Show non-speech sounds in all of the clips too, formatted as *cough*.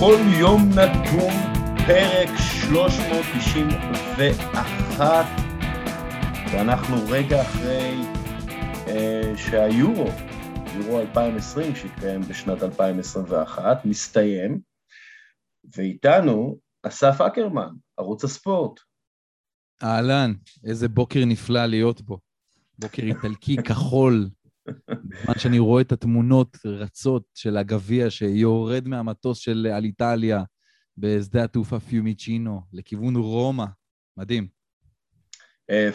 בכל יום נתון, פרק 391, ואנחנו רגע אחרי אה, שהיורו, יורו 2020, שהתקיים בשנת 2021, מסתיים, ואיתנו אסף אקרמן, ערוץ הספורט. אהלן, איזה בוקר נפלא להיות בו. בוקר איטלקי כחול, בזמן שאני רואה את התמונות רצות של הגביע שיורד מהמטוס של אליטליה בשדה התעופה פיומיצ'ינו לכיוון רומא. מדהים.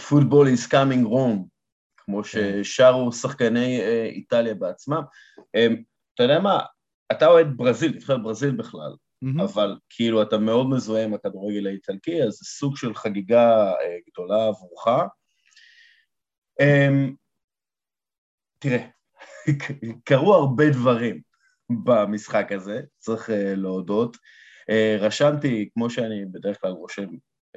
פוטבול is coming Rome, כמו כן. ששרו שחקני uh, איטליה בעצמם. Um, אתה יודע מה, אתה אוהד ברזיל, נבחרת ברזיל בכלל, mm-hmm. אבל כאילו אתה מאוד מזוהה עם הכדורגל האיטלקי, אז זה סוג של חגיגה uh, גדולה עבורך. Um, תראה, *laughs* קרו הרבה דברים במשחק הזה, צריך uh, להודות. Uh, רשמתי, כמו שאני בדרך כלל רושם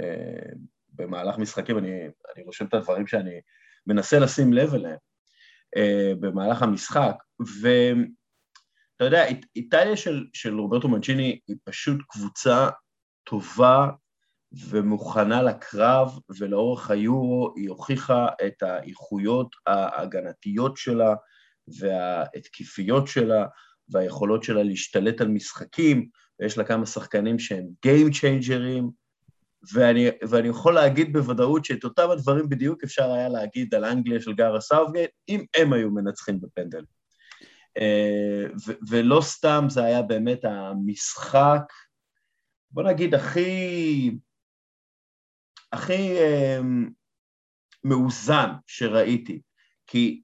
uh, במהלך משחקים, אני, אני רושם את הדברים שאני מנסה לשים לב אליהם uh, במהלך המשחק, ואתה יודע, אית, איטליה של, של רוברטו מנצ'יני היא פשוט קבוצה טובה ומוכנה לקרב, ולאורך היורו היא הוכיחה את האיכויות ההגנתיות שלה וההתקפיות שלה והיכולות שלה להשתלט על משחקים, ויש לה כמה שחקנים שהם Game Changer ים, ואני, ואני יכול להגיד בוודאות שאת אותם הדברים בדיוק אפשר היה להגיד על אנגליה של גארת' סאות'גייט, אם הם היו מנצחים בפנדל. אה, ו- ולא סתם זה היה באמת המשחק, בוא נגיד, הכי... הכי אה, מאוזן שראיתי, כי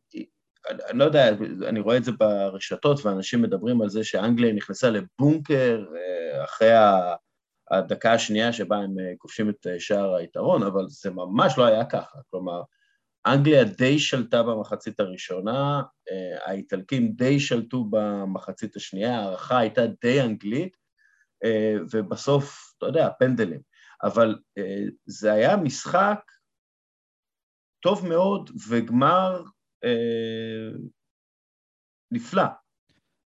אני לא יודע, אני רואה את זה ברשתות ואנשים מדברים על זה שאנגליה נכנסה לבונקר אה, אחרי הדקה השנייה שבה הם אה, כובשים את אה, שער היתרון, אבל זה ממש לא היה ככה, כלומר, אנגליה די שלטה במחצית הראשונה, האיטלקים די שלטו במחצית השנייה, ההערכה הייתה די אנגלית, ובסוף, אתה יודע, פנדלים. אבל זה היה משחק טוב מאוד וגמר אה, נפלא.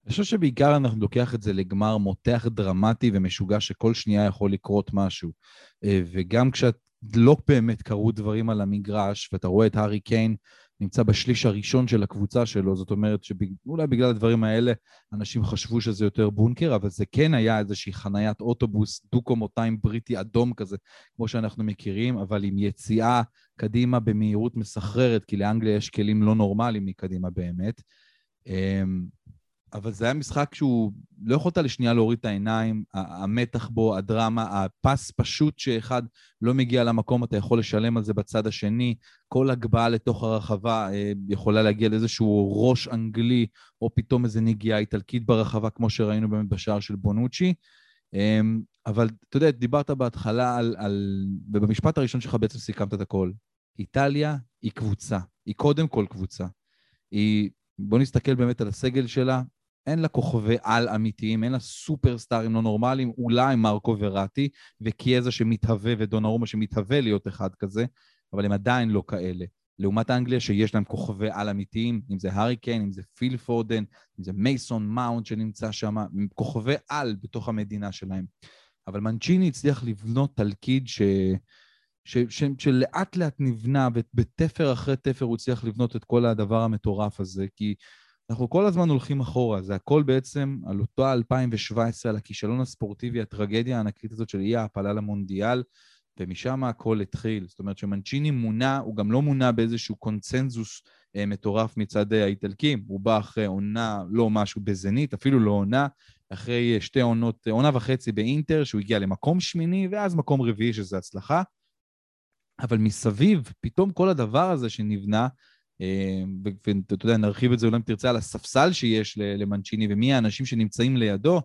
אני חושב שבעיקר אנחנו לוקח את זה לגמר מותח דרמטי ומשוגע שכל שנייה יכול לקרות משהו. אה, וגם כשאת לא באמת קרו דברים על המגרש, ואתה רואה את הארי קיין נמצא בשליש הראשון של הקבוצה שלו, זאת אומרת שאולי בגלל הדברים האלה אנשים חשבו שזה יותר בונקר, אבל זה כן היה איזושהי חניית אוטובוס דו-קומותיים בריטי אדום כזה, כמו שאנחנו מכירים, אבל עם יציאה קדימה במהירות מסחררת, כי לאנגליה יש כלים לא נורמליים מקדימה באמת. אבל זה היה משחק שהוא, לא יכולת לשנייה להוריד את העיניים, המתח בו, הדרמה, הפס פשוט שאחד לא מגיע למקום, אתה יכול לשלם על זה בצד השני. כל הגבהה לתוך הרחבה אה, יכולה להגיע לאיזשהו ראש אנגלי, או פתאום איזו נגיעה איטלקית ברחבה, כמו שראינו באמת בשער של בונוצ'י. אמ, אבל אתה יודע, דיברת בהתחלה על, על... ובמשפט הראשון שלך בעצם סיכמת את הכל. איטליה היא קבוצה, היא קודם כל קבוצה. היא, בוא נסתכל באמת על הסגל שלה, אין לה כוכבי על אמיתיים, אין לה סופרסטארים לא נורמליים, אולי מרקו וראטי וקיאזה שמתהווה ודונרומה שמתהווה להיות אחד כזה, אבל הם עדיין לא כאלה. לעומת אנגליה שיש להם כוכבי על אמיתיים, אם זה הארי קיין, אם זה פיל פורדן, אם זה מייסון מאונט שנמצא שם, כוכבי על בתוך המדינה שלהם. אבל מנצ'יני הצליח לבנות תלכיד ש... ש... ש... שלאט לאט נבנה, ובתפר אחרי תפר הוא הצליח לבנות את כל הדבר המטורף הזה, כי אנחנו כל הזמן הולכים אחורה, זה הכל בעצם על אותו 2017, על הכישלון הספורטיבי, הטרגדיה הענקית הזאת של אי ההעפלה למונדיאל, ומשם הכל התחיל. זאת אומרת שמנצ'יני מונה, הוא גם לא מונה באיזשהו קונצנזוס אה, מטורף מצד אה, האיטלקים, הוא בא אחרי עונה, לא משהו בזנית, אפילו לא עונה, אחרי אה, שתי עונות, אה, עונה וחצי באינטר, שהוא הגיע למקום שמיני, ואז מקום רביעי, שזה הצלחה. אבל מסביב, פתאום כל הדבר הזה שנבנה, ואתה יודע, נרחיב את זה אולי אם תרצה על הספסל שיש למנצ'יני ומי האנשים שנמצאים לידו,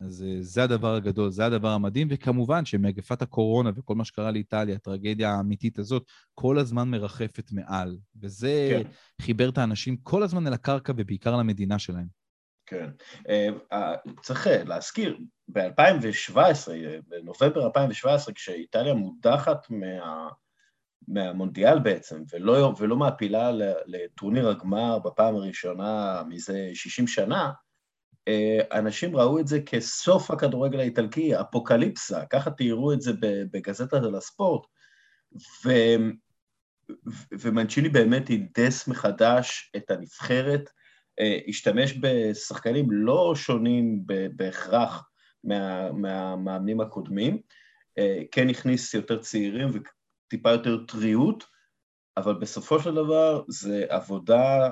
אז אה, זה הדבר הגדול, זה הדבר המדהים, וכמובן שמגפת הקורונה וכל מה שקרה לאיטליה, הטרגדיה האמיתית הזאת, כל הזמן מרחפת מעל, וזה כן. חיבר את האנשים כל הזמן אל הקרקע ובעיקר למדינה שלהם. כן. אה, צריך להזכיר, ב-2017, בנובמבר 2017, כשאיטליה מודחת מה... מהמונדיאל בעצם, ולא, ולא מעפילה לטורניר הגמר בפעם הראשונה מזה 60 שנה, אנשים ראו את זה כסוף הכדורגל האיטלקי, אפוקליפסה, ככה תיארו את זה בגזטה של הספורט, ו... ומנצ'יני באמת הנדס מחדש את הנבחרת, השתמש בשחקנים לא שונים בהכרח מה, מהמאמנים הקודמים, כן הכניס יותר צעירים וטיפה יותר טריות, אבל בסופו של דבר זה עבודה,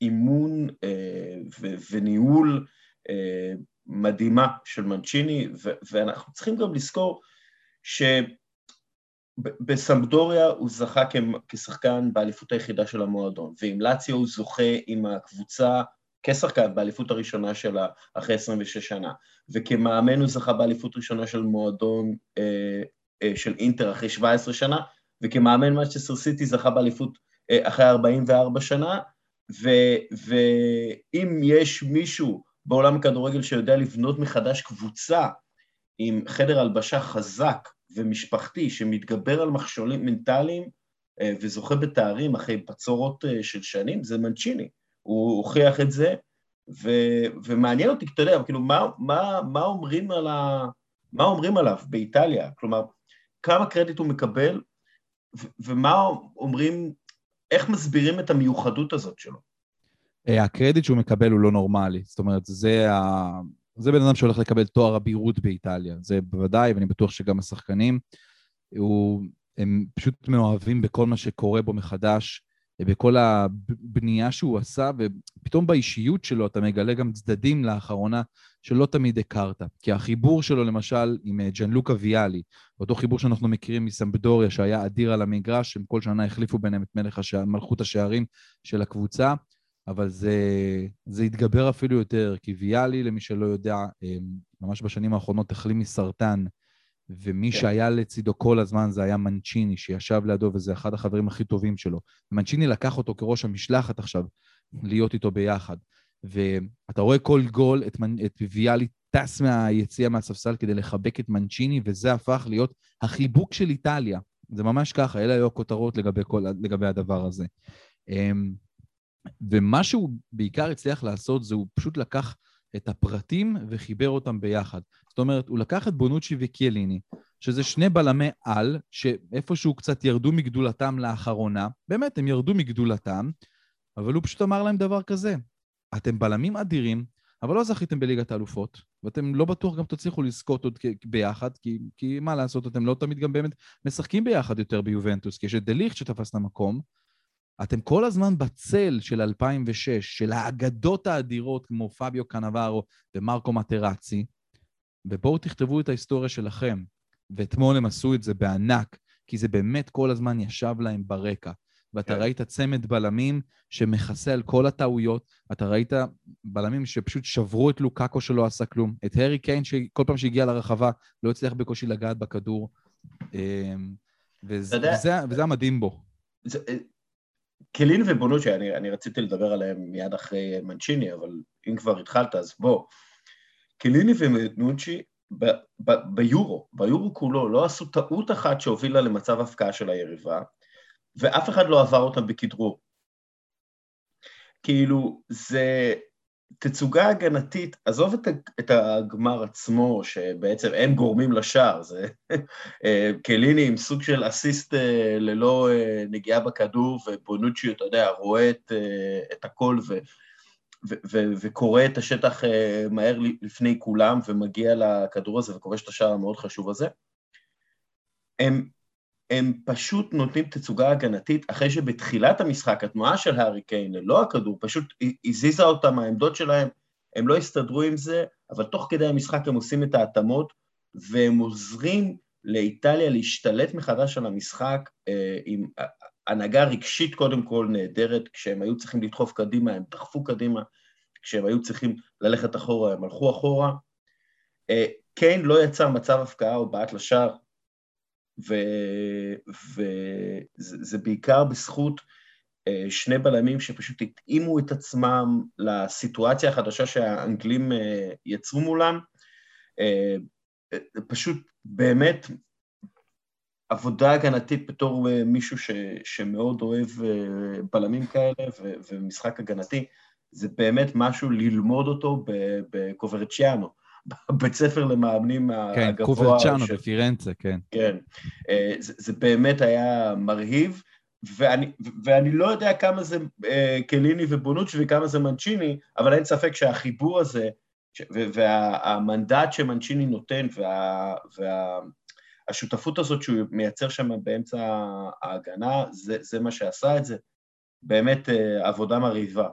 אימון אה, ו- וניהול אה, מדהימה של מנצ'יני, ו- ואנחנו צריכים גם לזכור שבסמפדוריה הוא זכה כשחקן באליפות היחידה של המועדון, ועם לאציו הוא זוכה עם הקבוצה כשחקן באליפות הראשונה שלה אחרי 26 שנה, וכמאמן הוא זכה באליפות ראשונה של מועדון אה, של אינטר אחרי 17 שנה, וכמאמן מצ'סטר סיטי זכה באליפות אה, אחרי 44 שנה, ו, ואם יש מישהו בעולם הכדורגל שיודע לבנות מחדש קבוצה עם חדר הלבשה חזק ומשפחתי שמתגבר על מכשולים מנטליים אה, וזוכה בתארים אחרי בצורות של שנים, זה מנצ'יני. הוא הוכיח את זה, ו, ומעניין אותי, אתה יודע, כאילו, מה, מה, מה, אומרים ה, מה אומרים עליו באיטליה? כלומר, כמה קרדיט הוא מקבל, ומה אומרים, איך מסבירים את המיוחדות הזאת שלו? אה, הקרדיט שהוא מקבל הוא לא נורמלי. זאת אומרת, זה, ה... זה בן אדם שהולך לקבל תואר אבירות באיטליה. זה בוודאי, ואני בטוח שגם השחקנים, הוא... הם פשוט מאוהבים בכל מה שקורה בו מחדש. בכל הבנייה שהוא עשה, ופתאום באישיות שלו אתה מגלה גם צדדים לאחרונה שלא תמיד הכרת. כי החיבור שלו למשל עם אה, ג'אנלוקה ויאלי, אותו חיבור שאנחנו מכירים מסמבדוריה, שהיה אדיר על המגרש, הם כל שנה החליפו ביניהם את מלך השע... מלכות השערים של הקבוצה, אבל זה, זה התגבר אפילו יותר, כי ויאלי, למי שלא יודע, ממש בשנים האחרונות החלים מסרטן, ומי כן. שהיה לצידו כל הזמן זה היה מנצ'יני, שישב לידו, וזה אחד החברים הכי טובים שלו. ומנצ'יני לקח אותו כראש המשלחת עכשיו, להיות איתו ביחד. ואתה רואה כל גול את. את ויאלי טס מהיציאה מהספסל כדי לחבק את מנצ'יני, וזה הפך להיות החיבוק של איטליה. זה ממש ככה, אלה היו הכותרות לגבי, כל... לגבי הדבר הזה. אמ, ומה שהוא בעיקר הצליח לעשות זה הוא פשוט לקח את הפרטים וחיבר אותם ביחד. זאת אומרת, הוא לקח את בונוצ'י וקיאליני, שזה שני בלמי על, שאיפשהו קצת ירדו מגדולתם לאחרונה, באמת, הם ירדו מגדולתם, אבל הוא פשוט אמר להם דבר כזה, אתם בלמים אדירים, אבל לא זכיתם בליגת האלופות, ואתם לא בטוח גם תצליחו לזכות עוד ביחד, כי, כי מה לעשות, אתם לא תמיד גם באמת משחקים ביחד יותר ביובנטוס, כי יש את דליכט שתפס את המקום, אתם כל הזמן בצל של 2006, של האגדות האדירות כמו פביו קנברו ומרקו מטרצי, ובואו תכתבו את ההיסטוריה שלכם. ואתמול הם עשו את זה בענק, כי זה באמת כל הזמן ישב להם ברקע. ואתה כן. ראית צמד בלמים שמכסה על כל הטעויות, אתה ראית בלמים שפשוט שברו את לוקאקו שלא עשה כלום, את הארי קיין שכל פעם שהגיע לרחבה לא הצליח בקושי לגעת בכדור, אמ, וזה, וזה, וזה המדהים בו. זה, קלין ובונוצ'י, אני, אני רציתי לדבר עליהם מיד אחרי מנצ'יני, אבל אם כבר התחלת, אז בוא. קליני ב, ב, ביורו, ביורו כולו, לא עשו טעות אחת שהובילה למצב הפקעה של היריבה, ואף אחד לא עבר אותם בכדרור. כאילו, זה תצוגה הגנתית, עזוב את, את הגמר עצמו, שבעצם הם גורמים לשער, זה אה, קליני עם סוג של אסיסט אה, ללא אה, נגיעה בכדור, ובונוצ'י, אתה יודע, רואה את, את הכל ו, ו, ו, וקורא את השטח מהר לפני כולם, ומגיע לכדור הזה וכובש את השער המאוד חשוב הזה. הם הם פשוט נותנים תצוגה הגנתית אחרי שבתחילת המשחק התנועה של הארי קיין ללא הכדור פשוט הזיזה אותם מהעמדות שלהם, הם לא הסתדרו עם זה, אבל תוך כדי המשחק הם עושים את ההתאמות והם עוזרים לאיטליה להשתלט מחדש על המשחק אה, עם הנהגה רגשית קודם כל נהדרת, כשהם היו צריכים לדחוף קדימה הם דחפו קדימה, כשהם היו צריכים ללכת אחורה הם הלכו אחורה. אה, קיין לא יצר מצב הפקעה או בעט לשער וזה בעיקר בזכות אה, שני בלמים שפשוט התאימו את עצמם לסיטואציה החדשה שהאנגלים אה, יצרו מולם. אה, פשוט באמת עבודה הגנתית בתור מישהו ש, שמאוד אוהב בלמים כאלה ומשחק הגנתי, זה באמת משהו ללמוד אותו בקוברצ'יאנו, בית ספר למאמנים כן, הגבוה. כן, קוברצ'יאנו ש... בפירנצה, כן. כן, אה, זה, זה באמת היה מרהיב, ואני, ואני לא יודע כמה זה אה, קליני ובונוצ'י וכמה זה מנצ'יני, אבל אין ספק שהחיבור הזה, והמנדט שמנצ'יני נותן, וה, וה, השותפות הזאת שהוא מייצר שם באמצע ההגנה, זה, זה מה שעשה את זה. באמת אה, עבודה מרהיבה.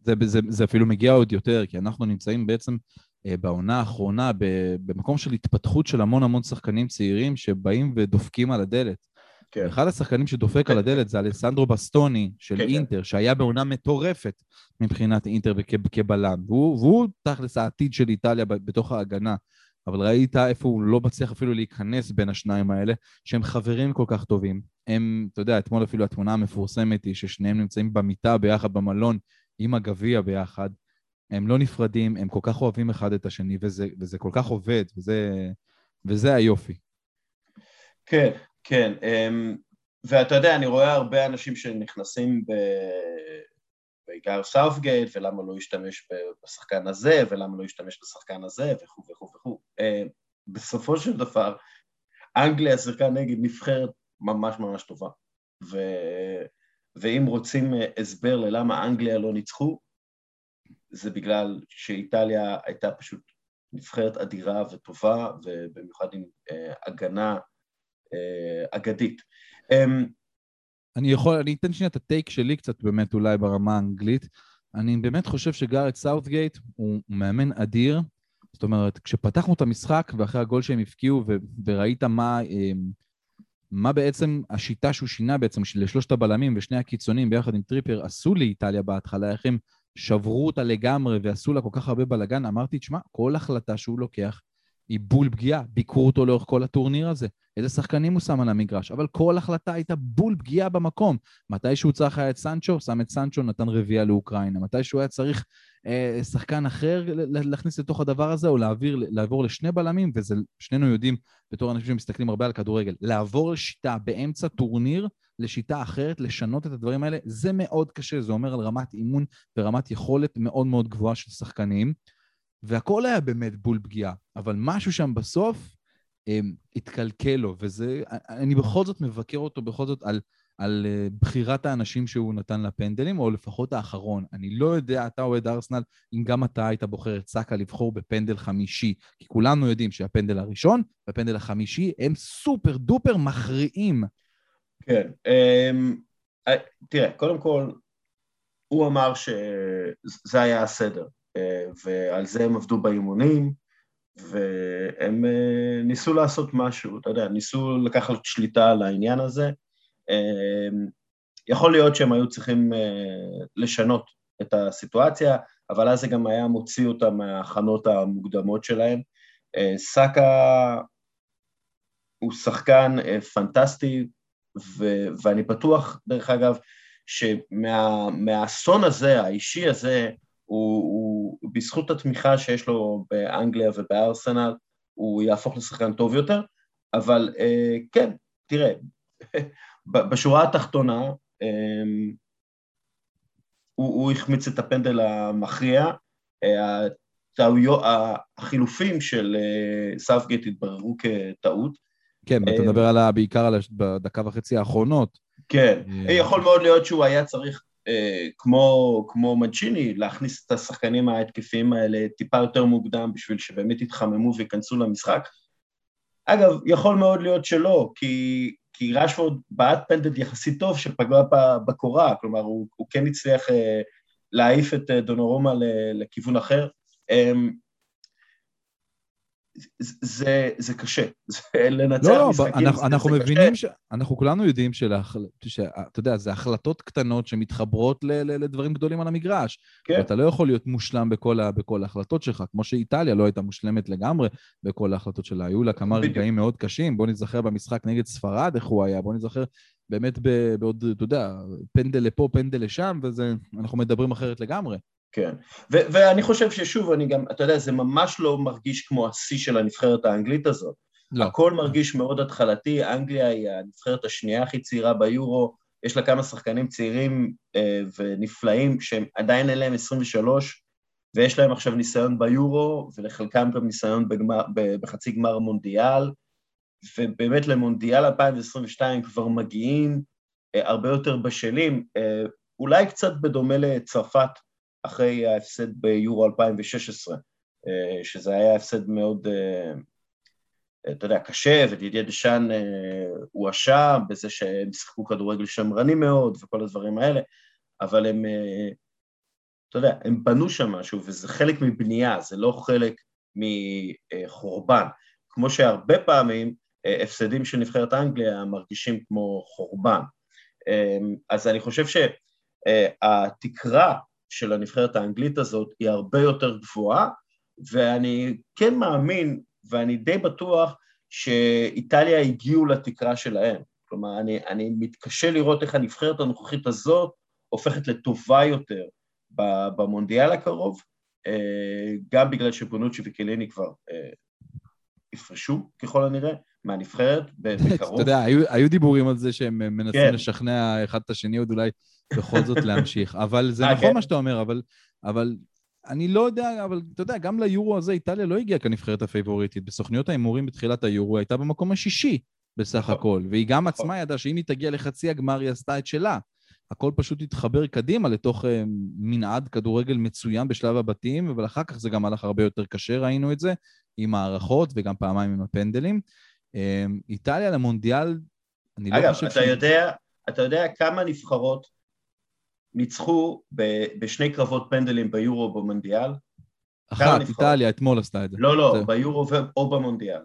זה, זה, זה אפילו מגיע עוד יותר, כי אנחנו נמצאים בעצם בעונה האחרונה במקום של התפתחות של המון המון שחקנים צעירים שבאים ודופקים על הדלת. כן. אחד השחקנים שדופק. על הדלת זה אלסנדרו בסטוני של כן, כן. אינטר, כן. שהיה בעונה מטורפת מבחינת אינטר כבלם, והוא, והוא תכלס העתיד של איטליה בתוך ההגנה. אבל ראית איפה הוא לא מצליח אפילו להיכנס בין השניים האלה, שהם חברים כל כך טובים. הם, אתה יודע, אתמול אפילו התמונה המפורסמת היא ששניהם נמצאים במיטה ביחד במלון עם הגביע ביחד. הם לא נפרדים, הם כל כך אוהבים אחד את השני, וזה, וזה כל כך עובד, וזה, וזה היופי. כן, כן. אמ, ואתה יודע, אני רואה הרבה אנשים שנכנסים ב... בעיקר סאופגייט, ולמה לא ישתמש בשחקן הזה, ולמה לא ישתמש בשחקן הזה, וכו' וכו' וכו'. אה, בסופו של דבר, אנגליה שיחקה נגד נבחרת ממש ממש טובה. ו... ואם רוצים אה, הסבר ללמה אנגליה לא ניצחו, זה בגלל שאיטליה הייתה פשוט נבחרת אדירה וטובה, ובמיוחד עם אה, הגנה אה, אגדית. אה, אני יכול, אני אתן שנייה את ה take שלי קצת באמת אולי ברמה האנגלית. אני באמת חושב שגארת' סאות'גייט הוא מאמן אדיר. זאת אומרת, כשפתחנו את המשחק ואחרי הגול שהם הבקיעו ו- וראית מה, אה, מה בעצם השיטה שהוא שינה בעצם לשלושת הבלמים ושני הקיצונים ביחד עם טריפר עשו לאיטליה בהתחלה, איך הם שברו אותה לגמרי ועשו לה כל כך הרבה בלאגן, אמרתי, תשמע, כל החלטה שהוא לוקח היא בול פגיעה, ביקרו אותו לאורך כל הטורניר הזה. איזה שחקנים הוא שם על המגרש, אבל כל החלטה הייתה בול פגיעה במקום. מתי שהוא צריך היה את סנצ'ו, שם את סנצ'ו, נתן רביעייה לאוקראינה. מתי שהוא היה צריך אה, שחקן אחר להכניס לתוך הדבר הזה, או להעביר, לעבור לשני בלמים, וזה, שנינו יודעים, בתור אנשים שמסתכלים הרבה על כדורגל, לעבור לשיטה באמצע טורניר, לשיטה אחרת, לשנות את הדברים האלה, זה מאוד קשה, זה אומר על רמת אימון ורמת יכולת מאוד מאוד גבוהה של שחקנים. והכל היה באמת בול פגיעה, אבל משהו שם בסוף הם, התקלקל לו, וזה, אני בכל זאת מבקר אותו בכל זאת על, על uh, בחירת האנשים שהוא נתן לפנדלים, או לפחות האחרון. אני לא יודע, אתה אוהד ארסנל, אם גם אתה היית בוחר את סאקה לבחור בפנדל חמישי, כי כולנו יודעים שהפנדל הראשון והפנדל החמישי הם סופר דופר מכריעים. כן, um, תראה, קודם כל, הוא אמר שזה היה הסדר. אה, ועל זה הם עבדו באימונים, והם אה, ניסו לעשות משהו, אתה יודע, ניסו לקחת שליטה על העניין הזה. אה, יכול להיות שהם היו צריכים לשנות את הסיטואציה, אבל אז זה גם היה מוציא אותם מההכנות המוקדמות שלהם. סאקה הוא שחקן פנטסטי, ו- ואני בטוח, דרך אגב, שמהאסון הזה, האישי הזה, הוא, הוא בזכות התמיכה שיש לו באנגליה ובארסנל, הוא יהפוך לשחקן טוב יותר, אבל אה, כן, תראה, *laughs* בשורה התחתונה, אה, הוא, הוא החמיץ את הפנדל המכריע, אה, הטעויות, החילופים של אה, סאות'גייט התבררו כטעות. כן, אתה אה, מדבר על, בעיקר על בדקה וחצי האחרונות. כן, אה, יכול מאוד להיות שהוא היה צריך אה, כמו, כמו מנצ'יני, להכניס את השחקנים ההתקפיים האלה טיפה יותר מוקדם בשביל שבאמת יתחממו וייכנסו למשחק. אגב, יכול מאוד להיות שלא, כי, כי רשפורד בעט פנדל יחסית טוב שפגע בקורה, כלומר, הוא, הוא כן הצליח אה, להעיף את אה, דונורומה לכיוון אחר. זה, זה קשה, זה לנצח לא, לא, משחקים אנחנו, זה, אנחנו זה מבינים קשה. ש... אנחנו כולנו יודעים שאתה יודע, זה החלטות קטנות שמתחברות ל, ל, לדברים גדולים על המגרש. כן. ואתה לא יכול להיות מושלם בכל, ה, בכל ההחלטות שלך, כמו שאיטליה לא הייתה מושלמת לגמרי בכל ההחלטות שלה. היו לה כמה בדיוק. רגעים מאוד קשים, בוא נזכר במשחק נגד ספרד איך הוא היה, בוא נזכר באמת בעוד, אתה יודע, פנדל לפה, פנדל לשם, ואנחנו מדברים אחרת לגמרי. כן, ו- ואני חושב ששוב, אני גם, אתה יודע, זה ממש לא מרגיש כמו השיא של הנבחרת האנגלית הזאת. לא. הכל מרגיש מאוד התחלתי, אנגליה היא הנבחרת השנייה הכי צעירה ביורו, יש לה כמה שחקנים צעירים אה, ונפלאים שהם עדיין אין להם 23, ויש להם עכשיו ניסיון ביורו, ולחלקם גם ניסיון בגמר, בחצי גמר מונדיאל, ובאמת למונדיאל 2022 כבר מגיעים אה, הרבה יותר בשלים, אה, אולי קצת בדומה לצרפת אחרי ההפסד ביורו 2016, אה, שזה היה הפסד מאוד, אה, אתה יודע, קשה, ודידיה דשאן אה, הואשם בזה שהם שיחקו כדורגל שמרני מאוד וכל הדברים האלה, אבל הם, אתה יודע, הם בנו שם משהו, וזה חלק מבנייה, זה לא חלק מחורבן. כמו שהרבה פעמים הפסדים של נבחרת אנגליה מרגישים כמו חורבן. אז אני חושב שהתקרה של הנבחרת האנגלית הזאת היא הרבה יותר גבוהה, ואני כן מאמין, ואני די בטוח, שאיטליה הגיעו לתקרה שלהם. כלומר, אני, אני מתקשה לראות איך הנבחרת הנוכחית הזאת הופכת לטובה יותר במונדיאל הקרוב, אה, גם בגלל שבונוצ'י וקליני כבר אה, יפרשו ככל הנראה מהנבחרת *laughs* בקרוב. אתה יודע, היו, היו דיבורים על זה שהם מנסים כן. לשכנע אחד את השני עוד אולי בכל זאת להמשיך. *laughs* אבל זה 아, אה, נכון כן? מה שאתה אומר, אבל, אבל אני לא יודע, אבל אתה יודע, גם ליורו הזה איטליה לא הגיעה כנבחרת הפייבוריטית. בסוכניות ההימורים בתחילת היורו הייתה במקום השישי בסך נכון. הכל, והיא גם נכון. עצמה ידעה שאם היא תגיע לחצי הגמר היא עשתה את שלה. הכל פשוט התחבר קדימה לתוך uh, מנעד כדורגל מצוין בשלב הבתים, אבל אחר כך זה גם הלך הרבה יותר קשה, ראינו את זה, עם הערכות וגם פעמיים עם הפנדלים. Uh, איטליה למונדיאל, אני אגב, לא חושב ש... אגב, אתה אתה יודע כמה נבחרות ניצחו בשני קרבות פנדלים ביורו במונדיאל. אחת, איטליה, אתמול עשתה את זה. לא, לא, זה... ביורו או במונדיאל.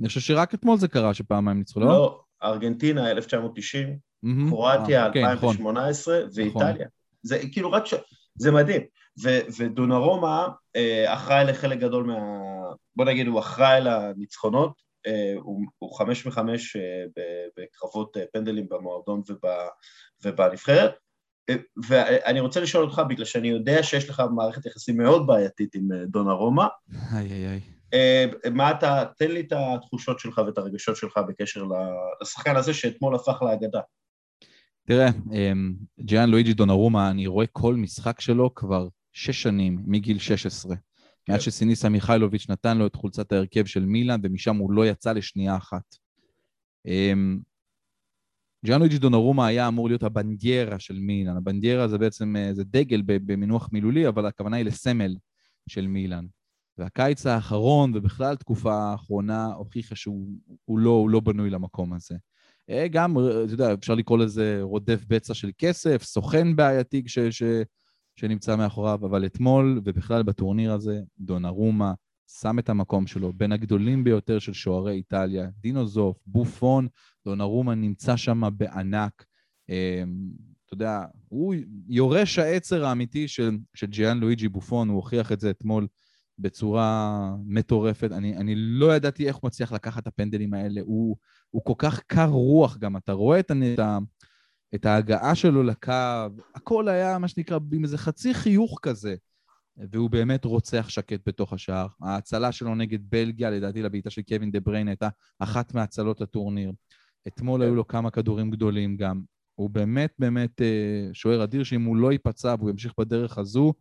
אני חושב שרק אתמול זה קרה שפעמיים ניצחו, לא? לא, ארגנטינה 1990, mm-hmm. קרואטיה 2018 אה, אוקיי, נכון. ואיטליה. נכון. זה כאילו רק ש... זה מדהים. ו- ודונרומה אה, אחראי לחלק גדול מה... בוא נגיד, הוא אחראי לניצחונות, אה, הוא, הוא חמש מחמש אה, בקרבות אה, פנדלים במועדון וב, ובנבחרת, ואני רוצה לשאול אותך, בגלל שאני יודע שיש לך מערכת יחסים מאוד בעייתית עם אה, דונה רומא. איי איי איי. אה, מה אתה, תן לי את התחושות שלך ואת הרגשות שלך בקשר לשחקן הזה שאתמול הפך לאגדה. תראה, אמ, ג'יאן לואיג'י דונרומה, אני רואה כל משחק שלו כבר שש שנים, מגיל 16. כן. מאז שסיניסה מיכאילוביץ' נתן לו את חולצת ההרכב של מילאן, ומשם הוא לא יצא לשנייה אחת. אמ, ג'אנלואיג'י דונרומה היה אמור להיות הבנדיירה של מילאן. הבנדיירה זה בעצם, אה, זה דגל במינוח מילולי, אבל הכוונה היא לסמל של מילאן. והקיץ האחרון, ובכלל תקופה האחרונה, הוכיחה שהוא לא, לא בנוי למקום הזה. אה, גם, אתה יודע, אפשר לקרוא לזה רודף בצע של כסף, סוכן בעייתי ש, ש, שנמצא מאחוריו, אבל אתמול, ובכלל בטורניר הזה, דונרומה שם את המקום שלו בין הגדולים ביותר של שוערי איטליה, דינו זוף, בופון, דונרומה נמצא שם בענק. אמ, אתה יודע, הוא יורש העצר האמיתי של, של ג'יאן לואיג'י בופון, הוא הוכיח את זה אתמול בצורה מטורפת. אני, אני לא ידעתי איך הוא מצליח לקחת את הפנדלים האלה. הוא, הוא כל כך קר רוח גם, אתה רואה את, את, את ההגעה שלו לקו, הכל היה מה שנקרא עם איזה חצי חיוך כזה. והוא באמת רוצח שקט בתוך השער. ההצלה שלו נגד בלגיה, לדעתי לבעיטה של קווין דה בריין, הייתה אחת מההצלות לטורניר. אתמול היו לו כמה כדורים גדולים גם. הוא באמת באמת אה, שוער אדיר, שאם הוא לא ייפצע והוא ימשיך בדרך הזו,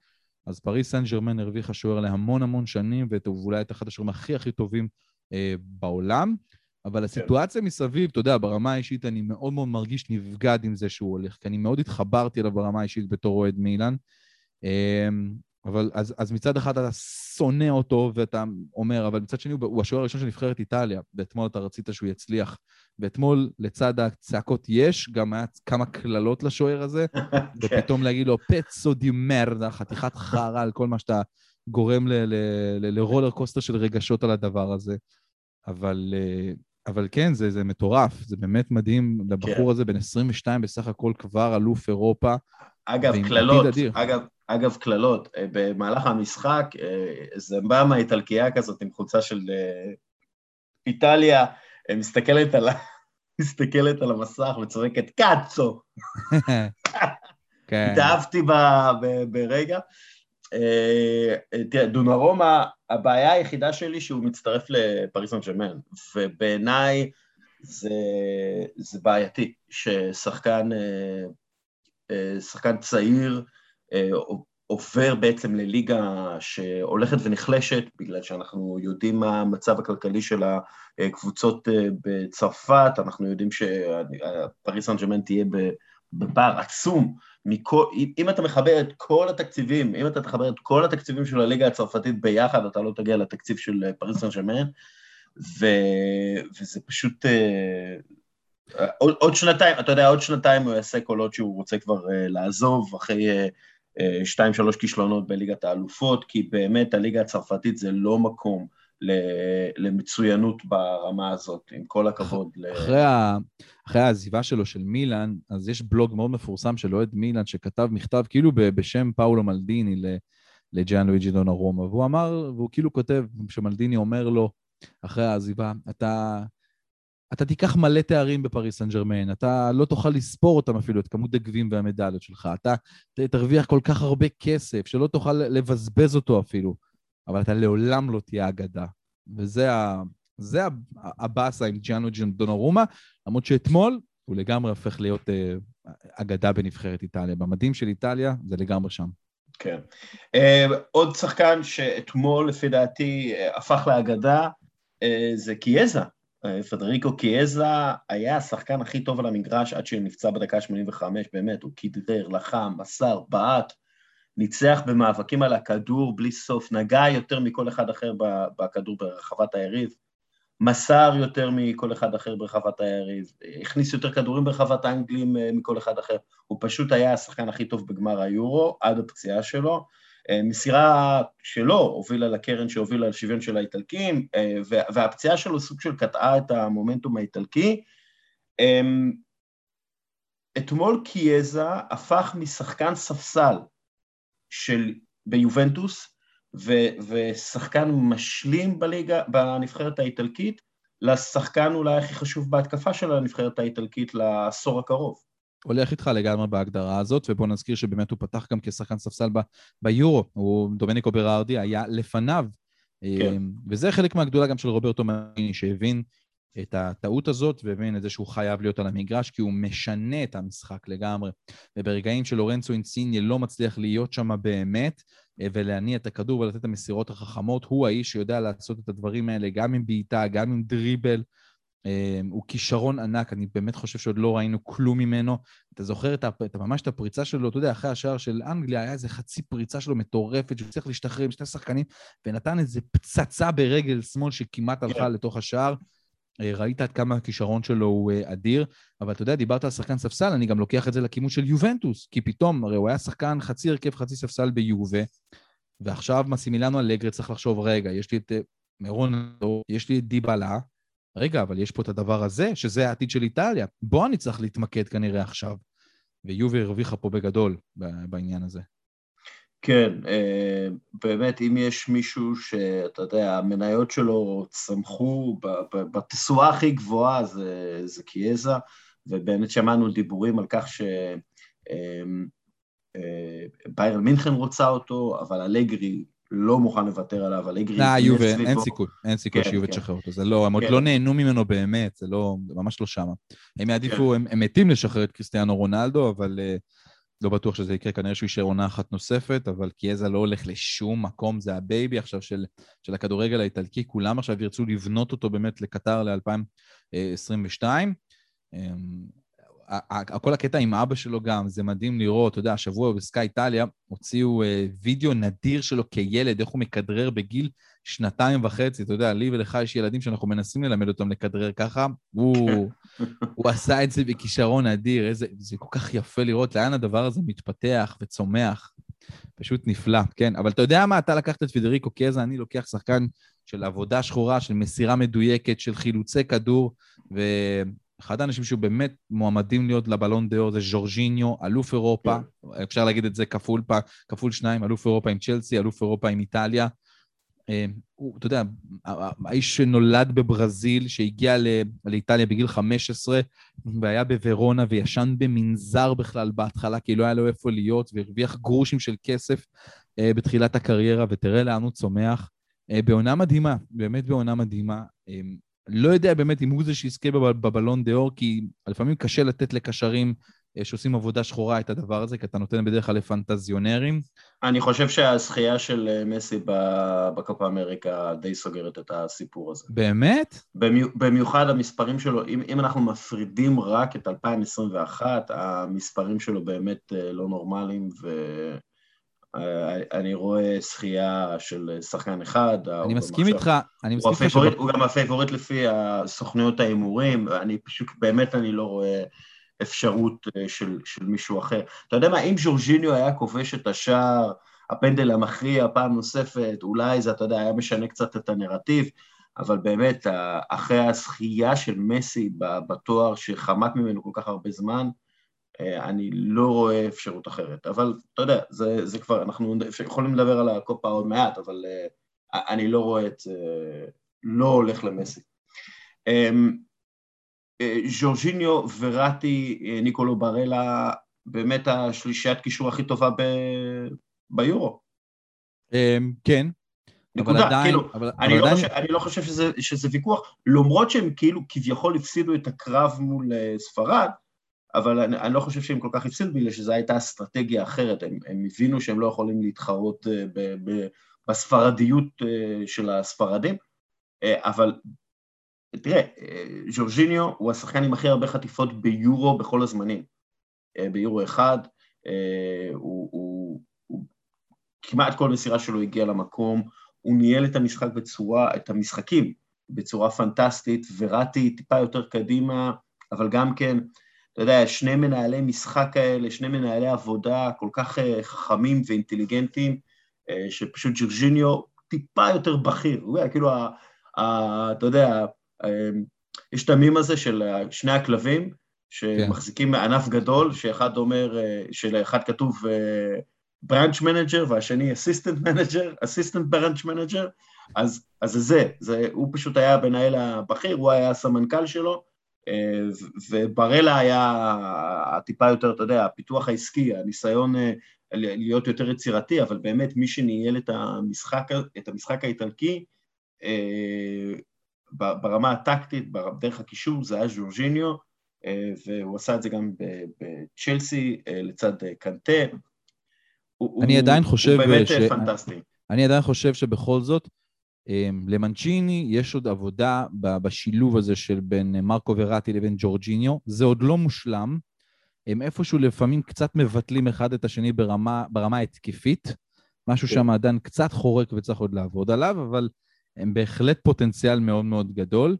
אז פריס סן ג'רמן הרוויחה שוער להמון המון שנים, ואולי את אחד השוערים הכי הכי טובים אה, בעולם. אבל כן. הסיטואציה מסביב, אתה יודע, ברמה האישית אני מאוד מאוד מרגיש נבגד עם זה שהוא הולך, כי אני מאוד התחברתי אליו ברמה האישית בתור אוהד מילאן. אה, אבל אז, אז מצד אחד אתה שונא אותו ואתה אומר, אבל מצד שני הוא, השוער הראשון של נבחרת איטליה, ואתמול אתה רצית שהוא יצליח. ואתמול לצד הצעקות יש, גם היה כמה קללות לשוער הזה, *laughs* כן. ופתאום להגיד לו, פצו די מרדה, חתיכת חרא על כל מה שאתה גורם לרולר קוסטר של רגשות על הדבר הזה. אבל, אה, אבל כן, זה, זה מטורף, זה באמת מדהים לבחור כן. הזה, בן 22 בסך הכל כבר אלוף אירופה. אגב, קללות, אגב, אגב, קללות, אה, במהלך המשחק, אה, זמבמה איטלקייה כזאת עם חולצה של אה, איטליה, מסתכלת על, *laughs* מסתכלת על המסך וצועקת קאצו. *laughs* כן. התאהבתי ברגע. תראה, דונרומה, הבעיה היחידה שלי שהוא מצטרף לפריס סן ג'רמן, ובעיניי זה, זה בעייתי, ששחקן שחקן צעיר עובר בעצם לליגה שהולכת ונחלשת, בגלל שאנחנו יודעים מה המצב הכלכלי של הקבוצות בצרפת, אנחנו יודעים שפריס סן ז'רמן תהיה בפער עצום מכל, אם אתה מחבר את כל התקציבים, אם אתה תחבר את כל התקציבים של הליגה הצרפתית ביחד, אתה לא תגיע לתקציב של פריס סן ז'רמן, וזה פשוט... אה, עוד, עוד שנתיים, אתה יודע, עוד שנתיים הוא יעשה קולות שהוא רוצה כבר uh, לעזוב אחרי uh, שתיים, שלוש כישלונות בליגת האלופות, כי באמת הליגה הצרפתית זה לא מקום למצוינות ברמה הזאת, עם כל הכבוד. אחרי, ל... אחרי העזיבה שלו של מילאן, אז יש בלוג מאוד מפורסם של אוהד מילאן שכתב מכתב כאילו בשם פאולו מלדיני לג'אן לואיג'י דונרומה, והוא אמר, והוא כאילו כותב, שמלדיני אומר לו, אחרי העזיבה, אתה, אתה תיקח מלא תארים בפריס סן ג'רמן, אתה לא תוכל לספור אותם אפילו, את כמות הגביעים והמדליות שלך, אתה תרוויח כל כך הרבה כסף, שלא תוכל לבזבז אותו אפילו, אבל אתה לעולם לא תהיה אגדה. וזה ה... זה הבאסה עם ג'אנו דונרומה, למרות שאתמול הוא לגמרי הופך להיות אה, אגדה בנבחרת איטליה. במדים של איטליה זה לגמרי שם. כן. אה, עוד שחקן שאתמול, לפי דעתי, אה, הפך לאגדה, זה קיאזה. פדריקו קיאזה היה השחקן הכי טוב על המגרש עד שנפצע בדקה 85, באמת, הוא כדרר, לחם, מסר, בעט, ניצח במאבקים על הכדור בלי סוף, נגע יותר מכל אחד אחר בכדור ברחבת היריב, מסר יותר מכל אחד אחר ברחבת היריב, הכניס יותר כדורים ברחבת האנגלים אה, מכל אחד אחר, הוא פשוט היה השחקן הכי טוב בגמר היורו עד הפציעה שלו, אה, מסירה שלו הובילה לקרן שהובילה לשוויון של האיטלקים, אה, והפציעה שלו סוג של קטעה את המומנטום האיטלקי. אמ, אתמול קיאזה הפך משחקן ספסל של, ביובנטוס, ו, ושחקן משלים בליגה, בנבחרת האיטלקית, לשחקן אולי הכי חשוב בהתקפה של הנבחרת האיטלקית לעשור הקרוב. הולך איתך לגמרי בהגדרה הזאת, ובוא נזכיר שבאמת הוא פתח גם כשחקן ספסל ב- ביורו, הוא דומניקו ברארדי היה לפניו. כן. אמ, וזה חלק מהגדולה גם של רוברטו מריני, שהבין את הטעות הזאת והבין את זה שהוא חייב להיות על המגרש, כי הוא משנה את המשחק לגמרי. וברגעים שלורנצו אינסיניה לא מצליח להיות שם באמת, אה, ולהניע את הכדור ולתת את המסירות החכמות, הוא האיש שיודע לעשות את הדברים האלה גם עם בעיטה, גם עם דריבל. אמ, הוא כישרון ענק, אני באמת חושב שעוד לא ראינו כלום ממנו. אתה זוכר את, את, ממש את הפריצה שלו, אתה יודע, אחרי השער של אנגליה, היה איזה חצי פריצה שלו מטורפת, שהוא צריך להשתחרר עם שני שחקנים, ונתן איזה פצצה ברגל שמאל שכמעט הלכה yeah. לתוך השער. אה, ראית עד כמה הכישרון שלו הוא אה, אדיר, אבל אתה יודע, דיברת על שחקן ספסל, אני גם לוקח את זה לכיוון של יובנטוס, כי פתאום, הרי הוא היה שחקן חצי הרכב, חצי ספסל ביובה, ועכשיו מסימילנו אלגרי צריך לחשוב, רגע, יש לי את אה, מירון, יש לי את דיבלה, רגע, אבל יש פה את הדבר הזה, שזה העתיד של איטליה. בוא אני צריך להתמקד כנראה עכשיו. ויובי הרוויחה פה בגדול בעניין הזה. כן, אה, באמת, אם יש מישהו שאתה יודע, המניות שלו צמחו בתשואה הכי גבוהה, זה, זה קיאזה, ובאמת שמענו דיבורים על כך שביירן אה, אה, מינכן רוצה אותו, אבל אלגרי לא מוכן לוותר עליו, אלגרי... לא, יובה, אין סיכוי, אין סיכוי כן, שיובה כן. תשחרר אותו. זה לא, הם עוד כן. לא נהנו ממנו באמת, זה לא, זה ממש לא שמה. הם יעדיפו, הם, הם מתים לשחרר את קריסטיאנו רונלדו, אבל לא בטוח שזה יקרה, כנראה שהוא יישאר עונה אחת נוספת, אבל קייזה לא הולך לשום מקום, זה ה baby עכשיו של, של הכדורגל האיטלקי, כולם עכשיו ירצו לבנות אותו באמת לקטר ל-2022. כל הקטע עם אבא שלו גם, זה מדהים לראות, אתה יודע, השבוע בסקאי איטליה הוציאו אה, וידאו נדיר שלו כילד, איך הוא מכדרר בגיל שנתיים וחצי, אתה יודע, לי ולך יש ילדים שאנחנו מנסים ללמד אותם לכדרר ככה, הוא, *laughs* הוא עשה את זה בכישרון אדיר, איזה, זה כל כך יפה לראות לאן הדבר הזה מתפתח וצומח. פשוט נפלא, כן. אבל אתה יודע מה, אתה לקחת את פדריקו קזה, אני לוקח שחקן של עבודה שחורה, של מסירה מדויקת, של חילוצי כדור, ו... אחד האנשים שהוא באמת מועמדים להיות לבלון דה-אור זה ז'ורג'יניו, אלוף אירופה, כן. אפשר להגיד את זה כפול. כפול שניים, אלוף אירופה עם צ'לסי, אלוף אירופה עם איטליה. אה, הוא, אתה יודע, האיש שנולד בברזיל, שהגיע לאיטליה בגיל 15, והיה בוורונה וישן במנזר בכלל בהתחלה, כי לא היה לו איפה להיות, והרוויח גרושים של כסף אה, בתחילת הקריירה, ותראה לאן הוא צומח. אה, בעונה מדהימה, באמת בעונה מדהימה. לא יודע באמת אם הוא זה שיזכה בבלון דה אור, כי לפעמים קשה לתת לקשרים שעושים עבודה שחורה את הדבר הזה, כי אתה נותן בדרך כלל לפנטזיונרים. אני חושב שהזכייה של אה, מסי בקופה אמריקה די סוגרת את הסיפור הזה. באמת? במיוחד המספרים שלו, אם, אם אנחנו מפרידים רק את 2021, המספרים שלו באמת אה, לא נורמליים, ואני רואה זכייה של שחקן אחד. אני מסכים איתך, אני מסכים איתך. הוא, הוא גם הפייבוריט לפי סוכנויות ההימורים, אני פשוט, באמת אני לא רואה... אפשרות אה, של, של מישהו אחר. אתה יודע מה, אם ז'ורג'יניו היה כובש את השער, הפנדל המכריע פעם נוספת, אולי זה, אתה יודע, היה משנה קצת את הנרטיב, אבל באמת, אחרי הזכייה של מסי בתואר שחמק ממנו כל כך הרבה זמן, אה, אני לא רואה אפשרות אחרת. אבל אתה יודע, זה, זה כבר, אנחנו יכולים לדבר על הקופה עוד מעט, אבל אה, אני לא רואה את זה, לא הולך למסי. אמ, ז'ורג'יניו וראטי, אה, ניקולו ברלה, באמת השלישיית קישור הכי טובה ב... ביורו. אמ, כן. נקודה, עדיין, כאילו, אבל, אני, אבל לא עדיין... חושב, אני לא חושב שזה, שזה ויכוח, למרות שהם כאילו כביכול הפסידו את הקרב מול אה, ספרד, אבל אני, אני לא חושב שהם כל כך הפסידו בגלל שזו הייתה אסטרטגיה אחרת, הם, הם הבינו שהם לא יכולים להתחרות אה, ב, ב, בספרדיות של הספרדים, אבל תראה, ז'ורג'יניו הוא השחקן עם הכי הרבה חטיפות ביורו בכל הזמנים. אה, ביורו אחד, אה, הוא, הוא, הוא כמעט כל מסירה שלו הגיעה למקום, הוא ניהל את המשחק בצורה, את המשחקים בצורה פנטסטית, וראטי טיפה יותר קדימה, אבל גם כן, אתה יודע, שני מנהלי משחק האלה, שני מנהלי עבודה כל כך אה, חכמים ואינטליגנטים, שפשוט ג'ורג'יניו טיפה יותר בכיר, הוא היה כאילו, ה, ה, אתה יודע, יש את המים הזה של שני הכלבים, שמחזיקים כן. ענף גדול, שאחד אומר, אה, שלאחד כתוב branch אה, manager והשני assistant manager, assistant branch manager, אז, אז זה זה, זה, הוא פשוט היה המנהל הבכיר, הוא היה הסמנכ"ל שלו, אה, וברלה היה הטיפה יותר, אתה יודע, הפיתוח העסקי, הניסיון להיות יותר יצירתי, אבל באמת מי שניהל את המשחק, את המשחק האיטלקי, ברמה הטקטית, דרך הקישור, זה היה ז'ורג'יניו, אה, והוא עשה את זה גם בצ'לסי אה, לצד אה, קנטה. אני הוא, עדיין חושב... הוא באמת ש... פנטסטי. אני עדיין חושב שבכל זאת, למנצ'יני יש עוד עבודה בשילוב הזה של בין מרקו וראטי לבין ג'ורג'יניו. זה עוד לא מושלם. הם איפשהו לפעמים קצת מבטלים אחד את השני ברמה, ברמה התקפית. משהו כן. שם עדיין קצת חורק וצריך עוד לעבוד עליו, אבל הם בהחלט פוטנציאל מאוד מאוד גדול.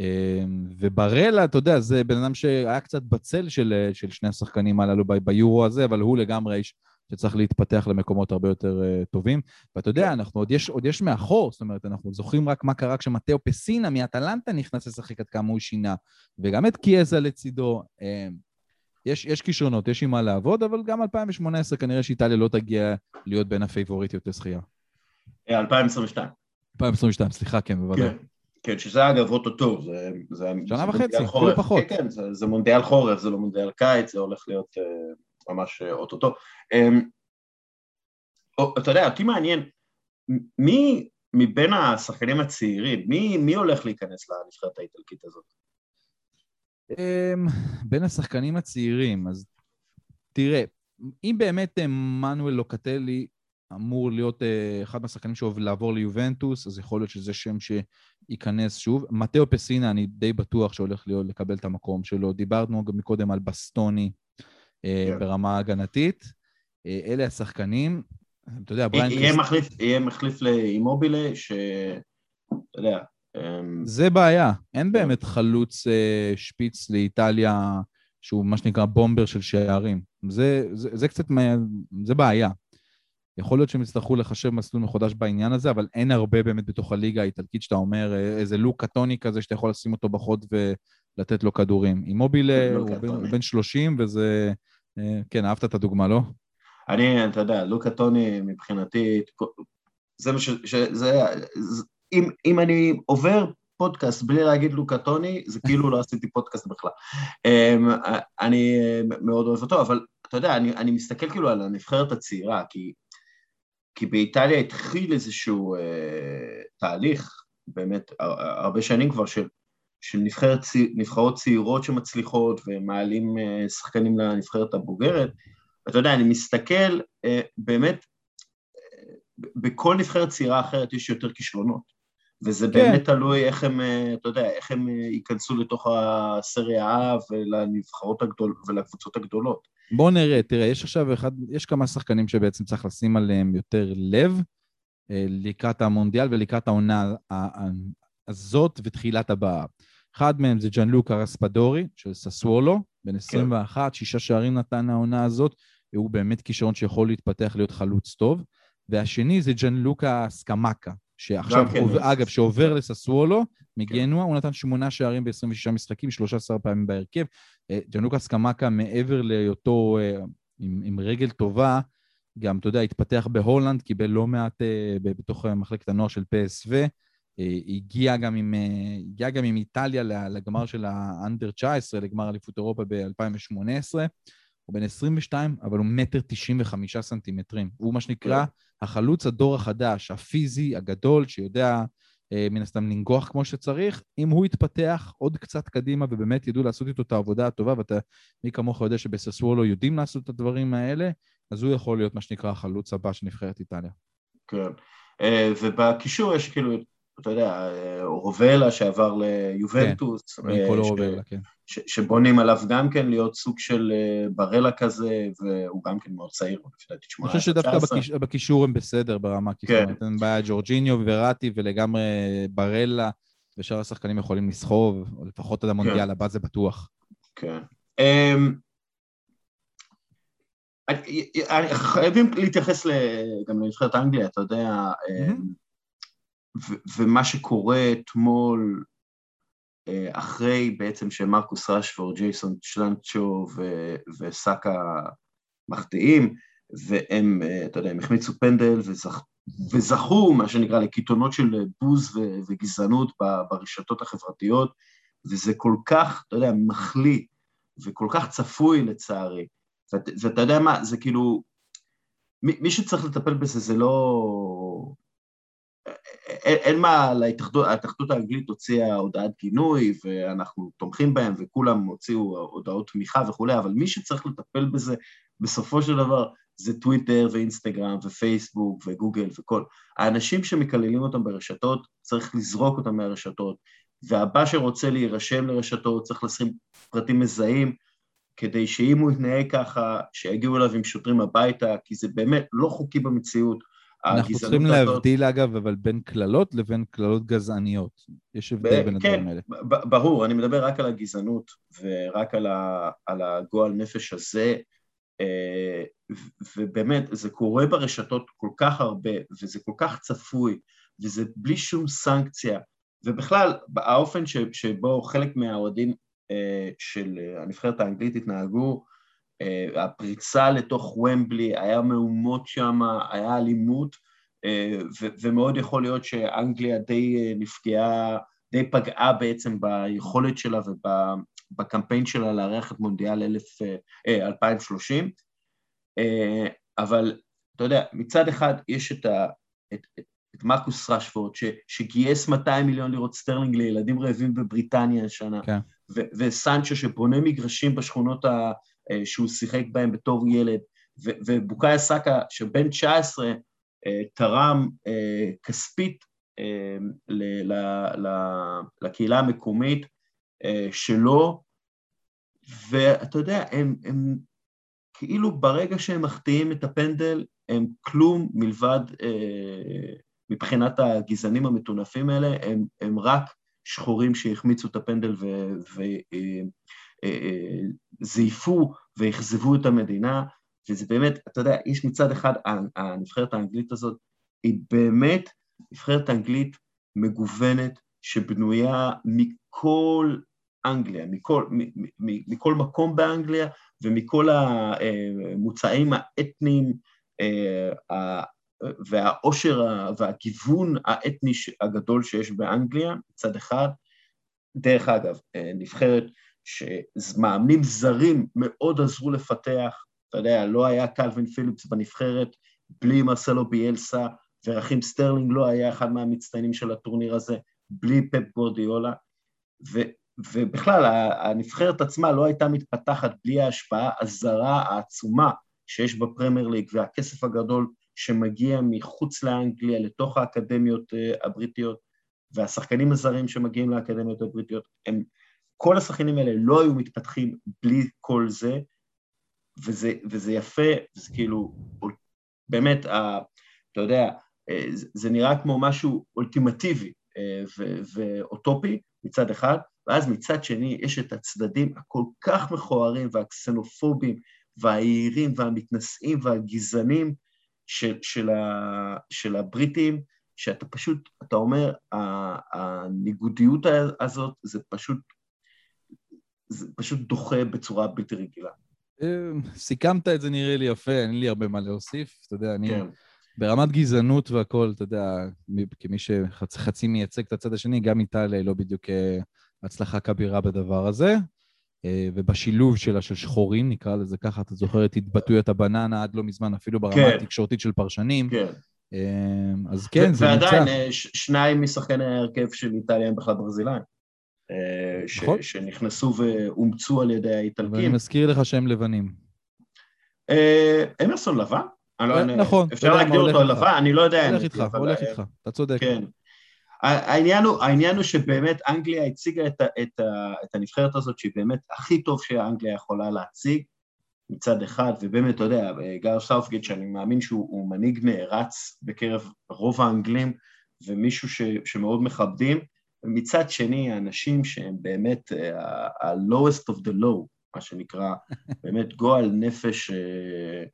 אמ, וברלה, אתה יודע, זה בן אדם שהיה קצת בצל של, של שני השחקנים הללו ביורו הזה, אבל הוא לגמרי איש שצריך להתפתח למקומות הרבה יותר uh, טובים. ואתה יודע, אנחנו עוד יש, עוד יש מאחור, זאת אומרת, אנחנו זוכרים רק מה קרה כשמטאו פסינה מאטלנטה נכנס לשחק עד כמה הוא שינה, וגם את קיאזה לצידו. Um, יש, יש כישרונות, יש עם מה לעבוד, אבל גם 2018 כנראה שאיטליה לא תגיע להיות בין הפייבוריטיות לזכייה. 2022. 2022, סליחה, כן, בוודאי. כן, כן, שזה אגב אוטוטו, זה, זה, שנה זה וחצי, אפילו פחות. כן, כן, זה, זה מונדיאל חורף, זה לא מונדיאל קיץ, זה הולך להיות uh, ממש אה, אוטוטו. Um, אתה יודע, אותי מעניין, מי מבין השחקנים הצעירים, מי, מי הולך להיכנס לנבחרת האיטלקית הזאת? Um, בין השחקנים הצעירים, אז תראה, אם באמת מנואל לוקטלי אמור להיות uh, אחד מהשחקנים שאוהב לעבור ליובנטוס, אז יכול להיות שזה שם שייכנס שוב. מטאו פסינה, אני די בטוח שהולך להיות, לקבל את המקום שלו. דיברנו גם מקודם על בסטוני yeah. כן. ברמה הגנתית. Uh, אלה השחקנים. אתה יודע, בריין... יהיה קריסט... מחליף, יהיה מחליף לאימובילה, ש... אתה יודע... Um... זה בעיה. אין באמת חלוץ שפיץ לאיטליה שהוא מה שנקרא בומבר של שערים. זה, זה, זה קצת, זה בעיה. יכול להיות שהם יצטרכו לחשב מסלול מחודש בעניין הזה, אבל אין הרבה באמת בתוך הליגה האיטלקית שאתה אומר, אה, איזה לוק קטוני כזה שאתה יכול לשים אותו בחוד ולתת לו כדורים. עם מובילה הוא בן, בן 30 וזה... אה, כן, אהבת את הדוגמה, לא? אני, אתה יודע, לוקה טוני מבחינתי, זה מה ש... זה, אם, אם אני עובר פודקאסט בלי להגיד לוקה טוני, זה *laughs* כאילו לא עשיתי פודקאסט בכלל. אמ, אני מאוד אוהב אותו, אבל אתה יודע, אני, אני מסתכל כאילו על הנבחרת הצעירה, כי כי באיטליה התחיל איזשהו אה, תהליך באמת הרבה שנים כבר של, של נבחרת, נבחרות צעירות שמצליחות ומעלים שחקנים לנבחרת הבוגרת. אתה יודע, אני מסתכל, באמת, בכל נבחרת צעירה אחרת יש יותר כישלונות. וזה כן. באמת תלוי איך הם, אתה יודע, איך הם ייכנסו לתוך הסריה A ולנבחרות הגדול, ולקבוצות הגדולות. בואו נראה, תראה, יש עכשיו אחד, יש כמה שחקנים שבעצם צריך לשים עליהם יותר לב אה, לקראת המונדיאל ולקראת העונה הזאת ותחילת הבאה. אחד מהם זה ג'אן לוקה רספדורי של ססוולו, בן 21, כן. שישה שערים נתן העונה הזאת, הוא באמת כישרון שיכול להתפתח להיות חלוץ טוב. והשני זה ג'אן לוקה סקמקה, שעכשיו, כן, עובר, אגב, שעובר לססוולו מגנוע, כן. הוא נתן שמונה שערים ב-26 משחקים, 13 פעמים בהרכב. אה, ג'נוקה סקמקה, מעבר להיותו אה, עם, עם רגל טובה, גם, אתה יודע, התפתח בהולנד, קיבל לא מעט uh, בתוך מחלקת הנוער של PSV, הגיע גם עם, הגיע גם עם איטליה לגמר של האנדר 19, לגמר אליפות אירופה ב-2018. הוא בן 22, אבל הוא מטר 95 סנטימטרים. הוא מה שנקרא החלוץ הדור החדש, הפיזי, הגדול, שיודע אה, מן הסתם לנגוח כמו שצריך. אם הוא יתפתח עוד קצת קדימה ובאמת ידעו לעשות איתו את העבודה הטובה, ואתה, מי כמוך יודע שבססוולו יודעים לעשות את הדברים האלה, אז הוא יכול להיות מה שנקרא החלוץ הבא של נבחרת איטליה. כן, אה, ובקישור יש כאילו אתה יודע, רובלה שעבר ליובנטוס. כן, מיקולו רובלה, כן. שבונים עליו גם כן להיות סוג של אה, ברלה כזה, והוא גם כן מאוד צעיר, לפי דעתי 18-19. אני חושב שדווקא בקישור הם בסדר ברמה, כי כן. אין בעיה ג'ורג'יניו וראטי ולגמרי ברלה, ושאר השחקנים יכולים לסחוב, או לפחות עד המונדיאל כן. הבא זה בטוח. כן. אמ, חייבים להתייחס גם לנבחרת אנגליה, אתה יודע, ומה שקורה אתמול, אה, אחרי בעצם שמרקוס רשפורד, ג'ייסון שלנצ'ו וסאקה מחטיאים, והם, אה, אתה יודע, הם החמיצו פנדל וזכ... וזכו, מה שנקרא, לקיתונות של בוז וגזענות ברשתות החברתיות, וזה כל כך, אתה יודע, מחליא וכל כך צפוי לצערי. ואתה יודע מה, זה כאילו, מי שצריך לטפל בזה זה לא, אין, מה, ההתאחדות האנגלית הוציאה הודעת גינוי ואנחנו תומכים בהם וכולם הוציאו הודעות תמיכה וכולי, אבל מי שצריך לטפל בזה בסופו של דבר זה טוויטר ואינסטגרם ופייסבוק וגוגל וכל. האנשים שמקללים אותם ברשתות, צריך לזרוק אותם מהרשתות, והבא שרוצה להירשם לרשתות צריך לשים פרטים מזהים, כדי שאם הוא יתנהג ככה, שיגיעו אליו עם שוטרים הביתה, כי זה באמת לא חוקי במציאות. אנחנו צריכים להבדיל, אגב, אבל בין קללות לבין קללות גזעניות. יש הבדל בין כן, הדברים האלה. כן, ברור, אני מדבר רק על הגזענות ורק על, ה, על הגועל נפש הזה, אה, ובאמת, זה קורה ברשתות כל כך הרבה, וזה כל כך צפוי, וזה בלי שום סנקציה, ובכלל, האופן ש, שבו חלק מהאוהדים אה, של הנבחרת האנגלית התנהגו, הפריצה לתוך וומבלי, היה מהומות שם, היה אלימות, אה, ומאוד יכול להיות שאנגליה די אה, נפגעה, די פגעה בעצם ביכולת שלה ובקמפיין שלה לארח את מונדיאל 2030, אבל אתה יודע, מצד אחד יש את, ה, את, את, את מרקוס רשפורד, ש, שגייס 200 מיליון לירות סטרלינג לילדים רעבים בבריטניה השנה, כן. וסנצ'ו שבונה מגרשים בשכונות ה, אה, שהוא שיחק בהם בתור ילד, ובוקאיה סאקה, שבן 19, אה, תרם אה, כספית לקהילה המקומית שלו, ואתה יודע, הם, הם כאילו ברגע שהם מחטיאים את הפנדל, הם כלום מלבד, מבחינת הגזענים המטונפים האלה, הם, הם רק שחורים שהחמיצו את הפנדל ו, זייפו ואכזבו את המדינה, וזה באמת, אתה יודע, יש מצד אחד, הנבחרת האנגלית הזאת היא באמת נבחרת אנגלית מגוונת, שבנויה מכל אנגליה, מכל, מכל מקום באנגליה ומכל המוצאים האתניים אה, והעושר והגיוון האתני הגדול שיש באנגליה, מצד אחד. דרך אגב, אה, נבחרת שמאמנים זרים מאוד עזרו לפתח, אתה יודע, לא היה קלווין פיליפס בנבחרת בלי מרסלו ביאלסה, ורכים סטרלינג לא היה אחד מהמצטיינים של הטורניר הזה, בלי פפ גורדיולה, ו, ובכלל הנבחרת עצמה לא הייתה מתפתחת בלי ההשפעה הזרה העצומה שיש בפרמייר ליג והכסף הגדול שמגיע מחוץ לאנגליה לתוך האקדמיות אה, הבריטיות והשחקנים הזרים שמגיעים לאקדמיות הבריטיות, הם, כל השחקנים האלה לא היו מתפתחים בלי כל זה, וזה, וזה יפה, זה כאילו, באמת, אתה יודע, אה, זה נראה כמו משהו אולטימטיבי אה, ואוטופי מצד אחד, ואז מצד שני יש את הצדדים הכל כך מכוערים והקסנופובים והיהירים והמתנשאים והגזענים של, של, ה, של הבריטים, שאתה פשוט, אתה אומר, הניגודיות הזאת זה פשוט, זה פשוט דוחה בצורה בלתי רגילה. אה, סיכמת את זה נראה לי יפה, אין לי הרבה מה להוסיף. אתה יודע, אני... כן. ברמת גזענות והכול, אתה יודע, כמי שחצי מייצג את הצד השני, גם איטליה היא לא בדיוק אה, הצלחה כבירה בדבר הזה. אה, ובשילוב שלה, של שחורים, נקרא לזה ככה, אתה זוכר את התבטאויות הבננה עד לא מזמן, אפילו ברמה כן. התקשורתית של פרשנים. כן. אז כן, זה נמצא. ועדיין, שניים משחקני ההרכב של איטליה הם בכלל ברזילאים. ש, נכון. שנכנסו ואומצו על ידי האיטלקים. ואני מזכיר לך שהם לבנים. אמרסון לבן? לא, נכון. אפשר להגדיר אותו לבן? אני לא יודע. הולך איתך, הולך איתך, אתה צודק. כן. העניין הוא, העניין הוא שבאמת אנגליה הציגה את, את, את הנבחרת הזאת שהיא באמת הכי טוב שאנגליה יכולה להציג מצד אחד, ובאמת, אתה יודע, גאר סאופגייט, שאני מאמין שהוא מנהיג נערץ בקרב רוב האנגלים ומישהו ש, שמאוד מכבדים, ומצד שני, האנשים שהם באמת ה-lowest of the low, מה שנקרא, *laughs* באמת גועל נפש אה,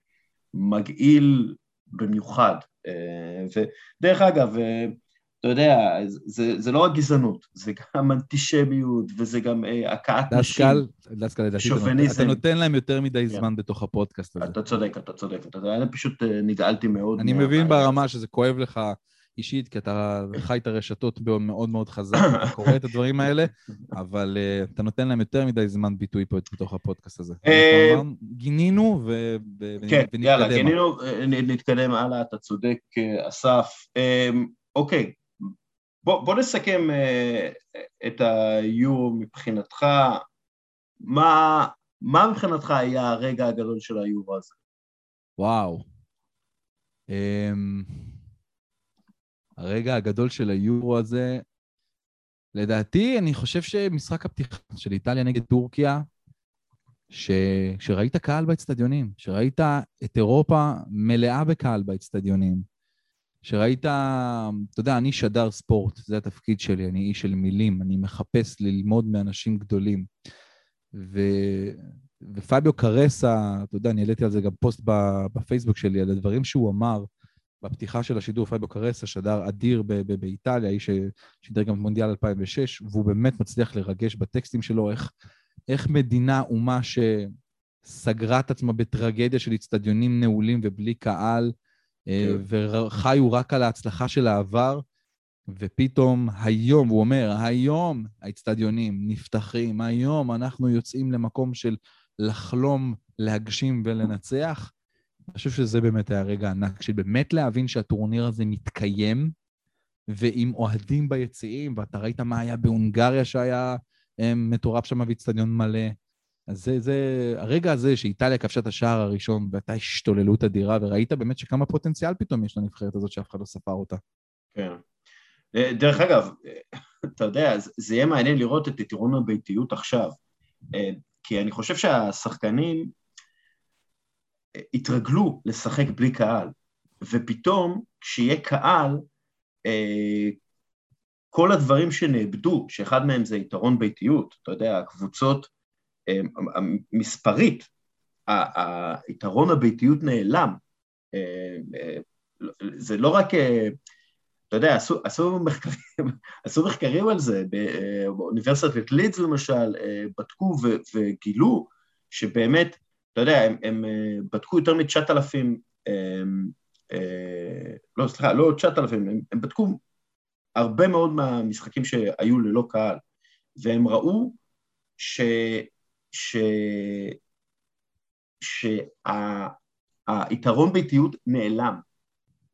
מגעיל במיוחד. אה, ודרך אגב, אה, אתה יודע, זה, זה לא רק גזענות, זה גם אנטישמיות, וזה גם הכאת נשים, שוביניזם. אתה נותן להם יותר מדי כן. זמן בתוך הפודקאסט הזה. אתה צודק, אתה צודק. אתה אני פשוט נגעלתי מאוד. אני מבין ברמה שזה כואב לך. אישית, כי אתה חי את הרשתות מאוד מאוד חזק, אתה קורא את הדברים האלה, אבל uh, אתה נותן להם יותר מדי זמן ביטוי פה בתוך הפודקאסט הזה. אה, גינינו ונתקדם. כן, יאללה, גינינו, נתקדם הלאה, אתה צודק, אסף. אוקיי, בוא נסכם אה, את היורו מבחינתך. מה מבחינתך היה הרגע הגדול של היורו הזה? וואו. אמ, הרגע הגדול של היורו הזה, לדעתי, אני חושב שמשחק הפתיחה של איטליה נגד טורקיה, ש... שראית קהל באצטדיונים, שראית את אירופה מלאה בקהל באצטדיונים, שראית, אתה יודע, אני שדר ספורט, זה התפקיד שלי, אני איש של מילים, אני מחפש ללמוד מאנשים גדולים. ו... ופביו קרסה, אתה יודע, אני העליתי על זה גם פוסט בפייסבוק שלי, על הדברים שהוא אמר, בפתיחה של השידור פייבו קרסה, שדר אדיר באיטליה, איש ששידר גם מונדיאל 2006, והוא באמת מצליח לרגש בטקסטים שלו איך, איך מדינה, אומה שסגרה את עצמה בטרגדיה של אצטדיונים נעולים ובלי קהל, אה, כן. וחיו רק על ההצלחה של העבר, ופתאום היום, הוא אומר, היום האצטדיונים נפתחים, היום אנחנו יוצאים למקום של לחלום, להגשים ולנצח. אני חושב שזה באמת היה רגע ענק, של באמת להבין שהטורניר הזה מתקיים, ועם אוהדים ביציעים, ואתה ראית מה היה בהונגריה שהיה אה, מטורף שם באיצטדיון מלא. אז זה, זה, הרגע הזה שאיטליה כבשה את השער הראשון, והייתה השתוללות אדירה, וראית באמת שכמה פוטנציאל פתאום יש לנבחרת הזאת שאף אחד לא ספר אותה. כן. אה, דרך אגב, אה, אתה יודע, זה יהיה מעניין לראות את יתרון הביתיות עכשיו, כי אני חושב שהשחקנים, התרגלו לשחק בלי קהל, ופתאום כשיהיה קהל, אה, כל הדברים שנאבדו, שאחד מהם זה יתרון ביתיות, אתה יודע, הקבוצות, אה, מספרית, היתרון הביתיות נעלם. אה, זה לא רק, אתה יודע, עשו, עשו, מחקרים, *laughs* עשו מחקרים על זה, באוניברסיטת לידס למשל, בדקו וגילו שבאמת אתה יודע, הם, הם אה, בדקו יותר מ-9,000, אה, אה, לא, סליחה, לא 9,000, הם, הם בדקו הרבה מאוד מהמשחקים שהיו ללא קהל, והם ראו ש... ש... שהיתרון ביתיות נעלם,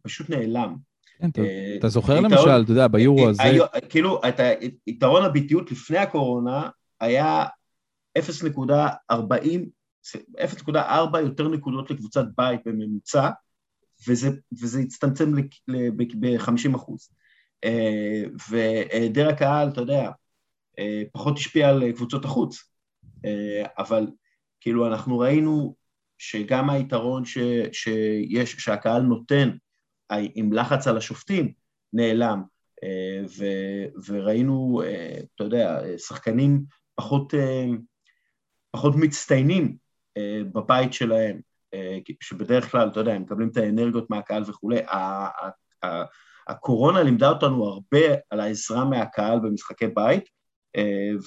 פשוט נעלם. כן, אתה זוכר למשל, אתה יודע, ביורו הזה... כאילו, יתרון הביטיות לפני הקורונה היה 0.40, 0.4 יותר נקודות לקבוצת בית בממוצע, וזה, הצטמצם ב-50 אחוז. והיעדר הקהל, אתה יודע, פחות השפיע על קבוצות החוץ, אבל כאילו אנחנו ראינו שגם היתרון ש, שיש, שהקהל נותן עם לחץ על השופטים נעלם, ו, וראינו, אתה יודע, שחקנים פחות, פחות מצטיינים בבית שלהם, שבדרך כלל, אתה יודע, הם מקבלים את האנרגיות מהקהל וכולי. הקורונה לימדה אותנו הרבה על העזרה מהקהל במשחקי בית,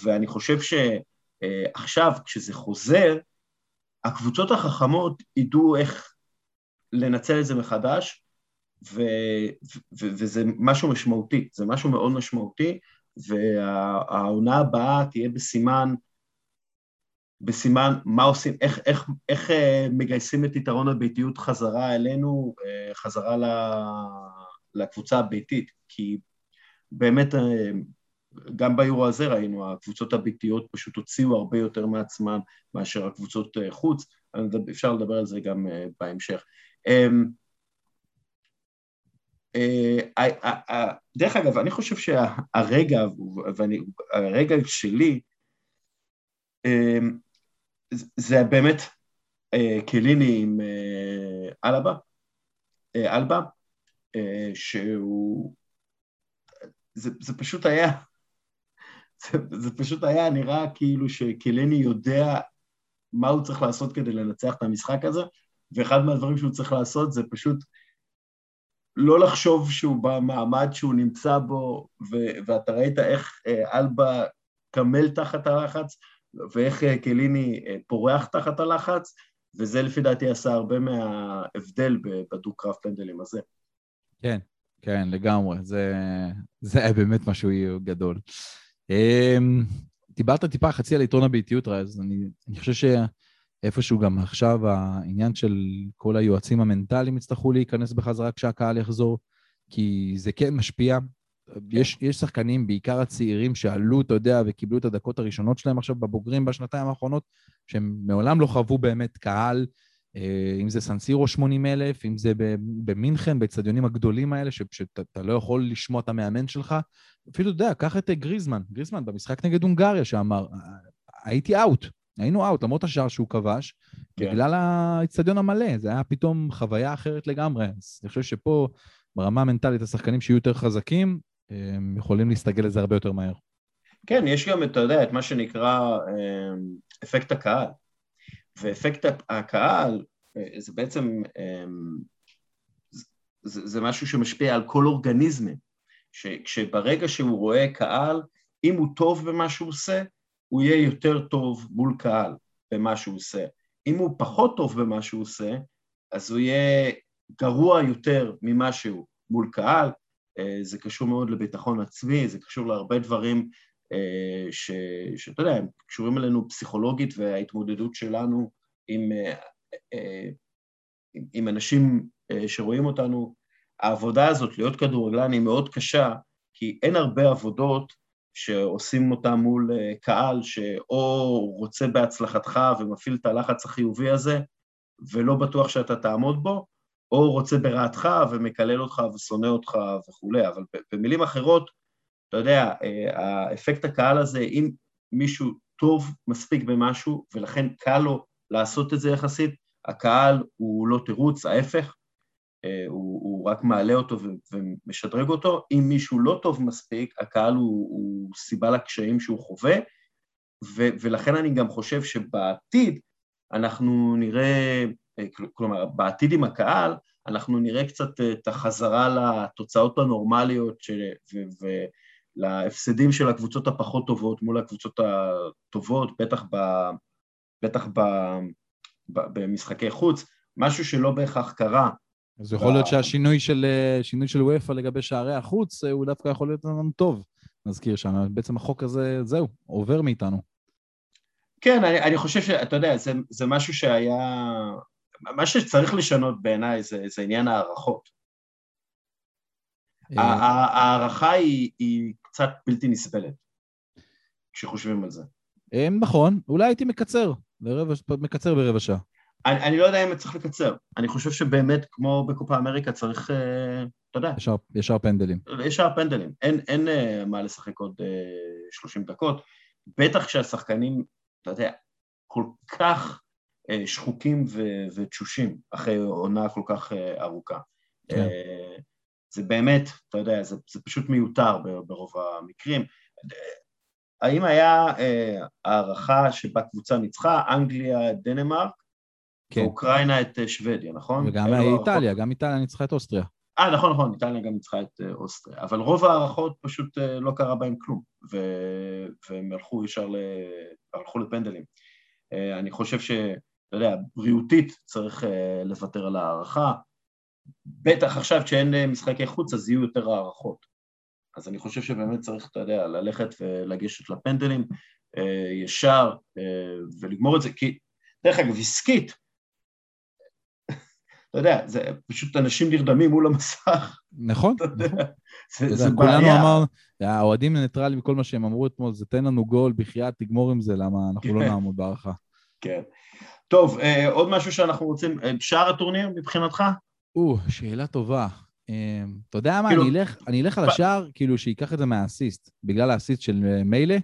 ואני חושב שעכשיו, כשזה חוזר, הקבוצות החכמות ידעו איך לנצל את זה מחדש, ו, ו, וזה משהו משמעותי, זה משהו מאוד משמעותי, והעונה הבאה תהיה בסימן, בסימן מה עושים, איך, איך, איך אה, מגייסים את יתרון הביתיות חזרה אלינו, אה, חזרה לקבוצה הביתית, כי באמת אה, גם ביורו הזה ראינו, הקבוצות הביתיות פשוט הוציאו הרבה יותר מעצמן מאשר הקבוצות חוץ, אפשר לדבר על זה גם בהמשך. אמ, דרך אגב, אני חושב שהרגע, ואני, הרגע שלי, אמ, זה באמת קליני עם אלבה, אלבה, שהוא, זה, זה פשוט היה *laughs* זה, זה פשוט היה נראה כאילו שקלני יודע מה הוא צריך לעשות כדי לנצח את המשחק הזה, ואחד מהדברים שהוא צריך לעשות זה פשוט לא לחשוב שהוא במעמד שהוא נמצא בו, ו- ואתה ראית איך אה, אלבה קמל תחת הלחץ, ואיך אה, קליני אה, פורח תחת הלחץ, וזה לפי דעתי עשה הרבה מההבדל בדו-קרב פנדלים הזה. כן, כן, לגמרי. זה, זה היה באמת משהו גדול. אמ, דיברת טיפה חצי על עיתון הביתיות, אז אני, אני חושב שאיפשהו גם עכשיו העניין של כל היועצים המנטליים יצטרכו להיכנס בחזרה כשהקהל יחזור, כי זה כן משפיע. יש, יש שחקנים, בעיקר הצעירים, שעלו, אתה יודע, וקיבלו את הדקות הראשונות שלהם עכשיו בבוגרים בשנתיים האחרונות, שהם מעולם לא חוו באמת קהל, אה, אם זה סנסירו 80 אלף, אם זה במינכן, באצטדיונים הגדולים האלה, שאתה לא יכול לשמוע את המאמן שלך. אפילו, אתה יודע, קח את אה, גריזמן, גריזמן במשחק נגד הונגריה, שאמר, הייתי אאוט, היינו אאוט, למרות השער שהוא כבש, כן. בגלל האצטדיון המלא, זה היה פתאום חוויה אחרת לגמרי. אז אני חושב שפה, ברמה המנטלית, השחקנים שיהיו יותר חזקים, יכולים להסתגל לזה הרבה יותר מהר. כן, יש גם, אתה יודע, את מה שנקרא אה, אפקט הקהל. ואפקט הקהל אה, זה בעצם, אמ, זה, זה משהו שמשפיע על כל אורגניזמים, שברגע שהוא רואה קהל, אם הוא טוב במה שהוא עושה, הוא יהיה יותר טוב מול קהל במה שהוא עושה. אם הוא פחות טוב במה שהוא עושה, אז הוא יהיה גרוע יותר ממה שהוא מול קהל. אה, זה קשור מאוד לביטחון עצמי, זה קשור להרבה דברים אה, ש, שאתה יודע, הם קשורים אלינו פסיכולוגית וההתמודדות שלנו עם, אה, עם, עם אנשים שרואים אותנו. העבודה הזאת, להיות כדורגלן, היא מאוד קשה, כי אין הרבה עבודות שעושים אותה מול קהל שאו רוצה בהצלחתך ומפעיל את הלחץ החיובי הזה, ולא בטוח שאתה תעמוד בו, או רוצה ברעתך ומקלל אותך ושונא אותך וכולי, אבל במילים אחרות, אתה יודע, אה, האפקט הקהל הזה, אם מישהו טוב מספיק במשהו ולכן קל לו לעשות את זה יחסית, הקהל הוא לא תירוץ, ההפך, אה, הוא, הוא רק מעלה אותו ומשדרג אותו. אם מישהו לא טוב מספיק, הקהל הוא, הוא סיבה לקשיים שהוא חווה, ולכן אני גם חושב שבעתיד אנחנו נראה, אה, כלומר, בעתיד עם הקהל, אנחנו נראה קצת את החזרה לתוצאות הנורמליות של, ו, ו, להפסדים של הקבוצות הפחות טובות מול הקבוצות הטובות, בטח, ב, בטח ב, ב, במשחקי חוץ, משהו שלא בהכרח קרה. אז יכול להיות שהשינוי של, שינוי של וופא לגבי שערי החוץ, הוא דווקא יכול להיות לנו טוב, נזכיר שם. בעצם החוק הזה, זהו, עובר מאיתנו. כן, אני, אני חושב שאתה יודע, זה, זה משהו שהיה... מה שצריך לשנות בעיניי זה, זה עניין הערכות. ההערכה היא, היא קצת בלתי נסבלת, כשחושבים על זה. נכון, אולי הייתי מקצר, לרבע, מקצר ברבע שעה. אני, אני לא יודע אם צריך לקצר. אני חושב שבאמת, כמו בקופה אמריקה, צריך, אה, אתה יודע... ישר, ישר פנדלים. ישר פנדלים. אין, אין אה, מה לשחק עוד 30 דקות. בטח כשהשחקנים, אתה יודע, כל כך שחוקים ו- ותשושים אחרי עונה כל כך ארוכה. כן. זה באמת, אתה יודע, זה, זה פשוט מיותר ברוב המקרים. האם היה אה, הערכה שבה קבוצה ניצחה, אנגליה, דנמרק, כן. ואוקראינה את אה, שוודיה, נכון? וגם איטליה, הערכות... גם איטליה ניצחה את אוסטריה. אה, נכון, נכון, איטליה גם ניצחה את אה, אוסטריה, אבל רוב ההערכות פשוט אה, לא קרה בהם כלום, ו... והם הלכו ישר ל... הלכו לפנדלים. אה, אני חושב ש... אתה יודע, בריאותית צריך אה, לוותר על הערכה, בטח עכשיו כשאין אה, משחקי חוץ אז יהיו יותר הערכות. אז אני חושב שבאמת צריך, אתה יודע, ללכת ולגשת לפנדלים אה, ישר ולגמור את זה, כי דרך אגב, עסקית, אתה יודע, זה פשוט אנשים נרדמים מול המסך. נכון, נכון. זה, זה. כולנו אמרנו, האוהדים ניטרלים וכל מה שהם אמרו אתמול, זה תן לנו גול, בחייאת, תגמור עם זה, למה אנחנו לא כן. נעמוד בהערכה. כן. טוב, עוד משהו שאנחנו רוצים, שער הטורניר מבחינתך? או, שאלה טובה. אמ, אתה יודע מה, כאילו... אני, אלך, אני אלך על השער, כאילו, שייקח את זה מהאסיסט, בגלל האסיסט של אה, מיילה.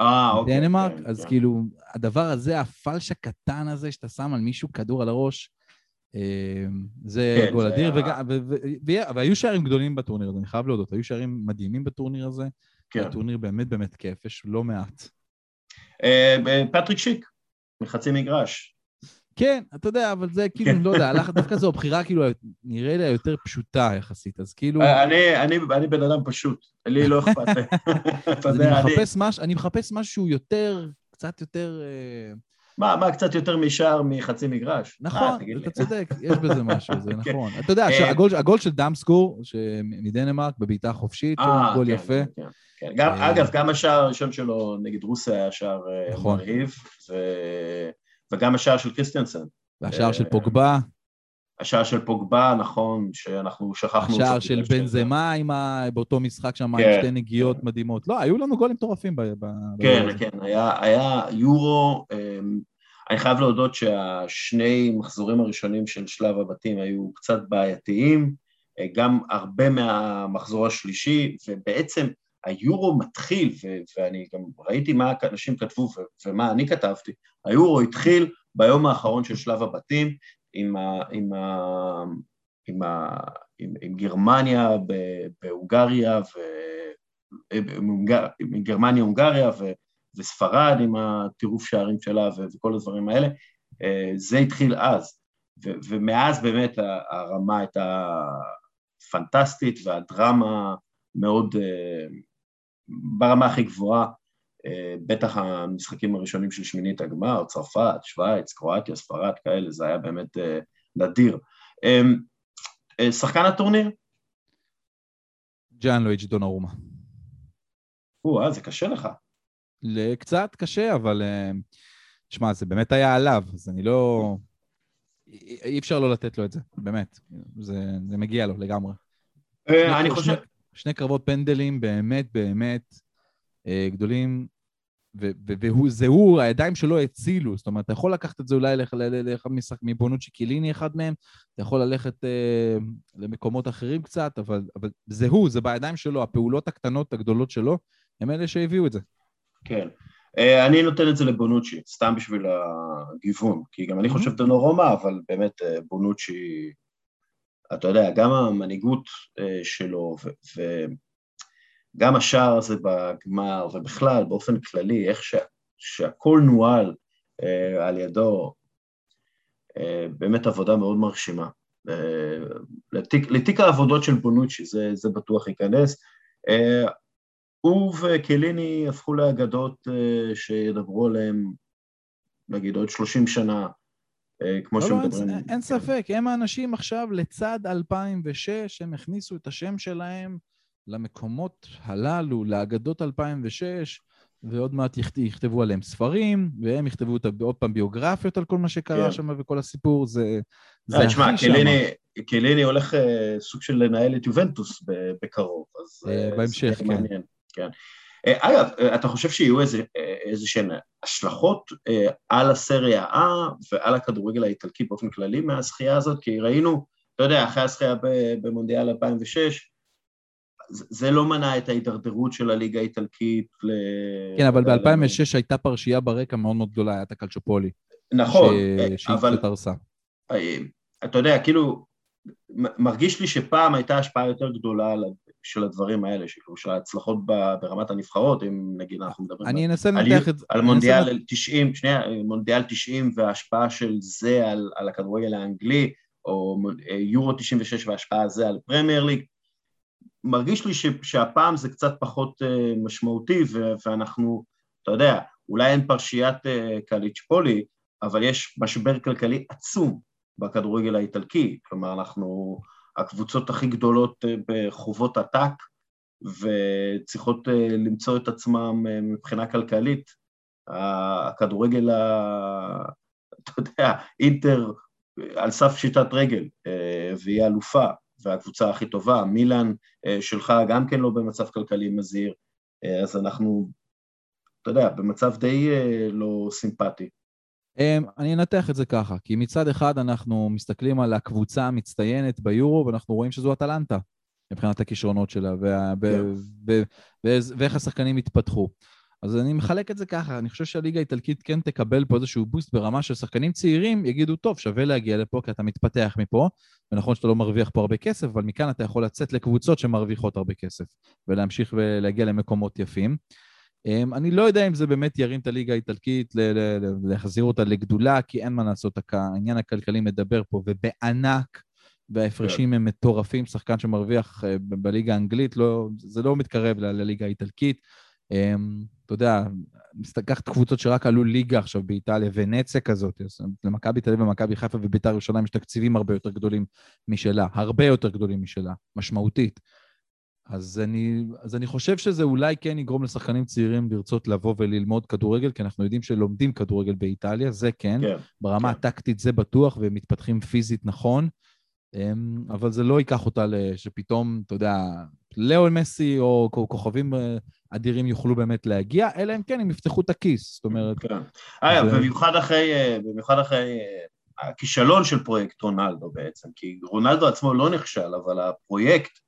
אה, אוקיי. דנמרק, כן, אז כן. כאילו, הדבר הזה, הפלש הקטן הזה שאתה שם על מישהו כדור על הראש, אמ, זה כן, גול אדיר, היה... והיו שערים גדולים בטורניר הזה, אני חייב להודות, היו שערים מדהימים בטורניר הזה. כן. הטורניר באמת באמת כיף, יש לא מעט. אה, פטריק שיק, מחצי מגרש. כן, אתה יודע, אבל זה כאילו, כן. לא יודע, דווקא זו הבחירה כאילו, נראה לי היותר פשוטה יחסית, אז כאילו... אה, אני, בן אדם פשוט, לי לא אכפת. *laughs* אני... מחפש מש, אני מחפש משהו יותר, קצת יותר... אה, מה, מה, קצת יותר משער מחצי מגרש? נכון, אתה צודק, יש בזה משהו, זה *laughs* כן. נכון. אתה יודע, אה, הגול של דאמסקור מדנמרק בבעיטה חופשית, הוא גול כן, יפה. אגב, גם השער הראשון שלו נגד רוסיה היה שער נכון. מרהיב, וגם השער של קריסטיאנסן. והשער של פוגבה. השער של פוגבה, נכון, שאנחנו שכחנו... השער של בן זמה עם ה... באותו משחק שם, כן, עם שתי נגיעות כן. מדהימות. לא, היו לנו גולים מטורפים ב... ב... כן, ב... כן, היה, היה יורו, אמ, אני חייב להודות שהשני מחזורים הראשונים של שלב הבתים היו קצת בעייתיים, אה, גם הרבה מהמחזור השלישי, ובעצם היורו מתחיל, ו- ואני גם ראיתי מה אנשים כתבו ו- ומה אני כתבתי, היורו התחיל ביום האחרון של שלב הבתים עם, ה- עם, ה- עם, ה- עם, עם גרמניה בהונגריה, עם, עם גרמניה, הונגריה ו- וספרד עם הטירוף שערים שלה ו- וכל הדברים האלה, אה, זה התחיל אז, ו- ומאז באמת הרמה הייתה פנטסטית והדרמה מאוד, אה, ברמה הכי גבוהה, אה, בטח המשחקים הראשונים של שמינית הגמר, צרפת, שווייץ, קרואטיה, ספרד, כאלה, זה היה באמת אה, נדיר. אה, שחקן הטורניר? ג'אן לואיג' דונרומה. או, זה קשה לך. קצת קשה, אבל... שמע, זה באמת היה עליו, אז אני לא... אי אפשר לא לתת לו את זה, באמת. זה, זה מגיע לו לגמרי. אני חושב... שני קרבות פנדלים באמת באמת אה, גדולים, וזה הוא, הידיים שלו הצילו, זאת אומרת, אתה יכול לקחת את זה אולי לאחד משחק מבונוצ'י קיליני אחד מהם, אתה יכול ללכת אה, למקומות אחרים קצת, אבל, אבל זה הוא, זה בידיים שלו, הפעולות הקטנות הגדולות שלו, הם אלה שהביאו את זה. כן. אה, אני נותן את זה לבונוצ'י, סתם בשביל הגיוון, כי גם אני חושב דנורoma, אבל באמת אה, בונוצ'י אתה יודע, גם המנהיגות אה, שלו וגם השער הזה בגמר, ובכלל, באופן כללי, איך שה, שהכל נוהל אה, על ידו, אה, באמת עבודה מאוד מרשימה. לתיק, לתיק העבודות של בונוצ'י, זה, זה בטוח ייכנס. הוא וקליני הפכו לאגדות שידברו עליהם, נגיד, עוד 30 שנה, אה, כמו לא, שמדברים. לא, אין, אין ספק, הם האנשים עכשיו לצד 2006, הם הכניסו את השם שלהם למקומות הללו, לאגדות 2006, ועוד מעט יכתבו עליהם ספרים, והם יכתבו עוד פעם ביוגרפיות על כל מה שקרה כן. שם וכל הסיפור, זה, זה לא, הכי שם. קליני הולך סוג של לנהל את יובנטוס בקרוב, אז... בהמשך, כן. מעניין, כן. אגב, אתה חושב שיהיו איזה, איזה שהן השלכות על הסריה A ועל הכדורגל האיטלקי באופן כללי מהזכייה הזאת? כי ראינו, אתה יודע, אחרי הזכייה במונדיאל 2006, זה לא מנע את ההידרדרות של הליגה האיטלקית ל... כן, אבל ב-2006 הייתה פרשייה ברקע מאוד מאוד גדולה, הייתה קלצ'ופולי. נכון, ש... אבל... הרסה. אתה יודע, כאילו, מרגיש לי שפעם הייתה השפעה יותר גדולה של הדברים האלה, של ההצלחות ברמת הנבחרות, אם נגיד אנחנו מדברים... אני אנסה לנתח את זה. על מונדיאל 90, שנייה, מונדיאל 90 וההשפעה של זה על, על הכדורגל האנגלי, או יורו 96 וההשפעה על זה על פרמייר ליג, מרגיש לי ש, שהפעם זה קצת פחות uh, משמעותי, ו, ואנחנו, אתה יודע, אולי אין פרשיית uh, קליצ'פולי, אבל יש משבר כלכלי עצום בכדורגל האיטלקי, כלומר אנחנו הקבוצות הכי גדולות uh, בחובות עתק, וצריכות למצוא את עצמם מבחינה כלכלית. הכדורגל. אתה יודע, אינטר על סף פשיטת רגל, והיא אלופה, והקבוצה הכי טובה, מילאן אה, שלך גם כן לא במצב כלכלי מזהיר, אה, אז אנחנו, אתה יודע, במצב די אה, לא סימפטי. אמ, אני אנתח את זה ככה, כי מצד אחד אנחנו מסתכלים על הקבוצה המצטיינת ביורו, ואנחנו רואים שזו אטלנטה, מבחינת הכישרונות שלה, כן. ואיך השחקנים התפתחו. אז אני מחלק את זה ככה, אני חושב שהליגה האיטלקית כן תקבל פה איזשהו בוסט ברמה של שחקנים צעירים, יגידו, טוב, שווה להגיע לפה כי אתה מתפתח מפה, ונכון שאתה לא מרוויח פה הרבה כסף, אבל מכאן אתה יכול לצאת לקבוצות שמרוויחות הרבה כסף, ולהמשיך ולהגיע למקומות יפים. אמ, אני לא יודע אם זה באמת ירים את הליגה האיטלקית, להחזיר אותה לגדולה, כי אין מה לעשות, העניין הכלכלי מדבר פה, ובענק, וההפרשים. הם מטורפים, שחקן שמרוויח אה, בליגה האנגלית, לא, זה לא מתקרב לליגה האיטלקית. אמ, אתה יודע, קח את קבוצות שרק עלו ליגה עכשיו באיטליה, ונצה כזאת, למכבי תל אביב ומכבי חיפה וביתר ירושלים יש תקציבים הרבה יותר גדולים משלה, הרבה יותר גדולים משלה, משמעותית. אז אני, אז אני חושב שזה אולי כן יגרום לשחקנים צעירים לרצות לבוא וללמוד כדורגל, כי אנחנו יודעים שלומדים כדורגל באיטליה, זה כן, כן ברמה כן. הטקטית זה בטוח, והם מתפתחים פיזית נכון, אמ, אבל זה לא ייקח אותה שפתאום, אתה יודע, לאו מסי או כוכבים אה, אדירים יוכלו באמת להגיע, אלא אם כן הם יפתחו את הכיס, זאת אומרת... כן. אגב, זה... במיוחד אחרי, אה, במיוחד אחרי אה, הכישלון של פרויקט רונלדו בעצם, כי רונלדו עצמו לא נכשל, אבל הפרויקט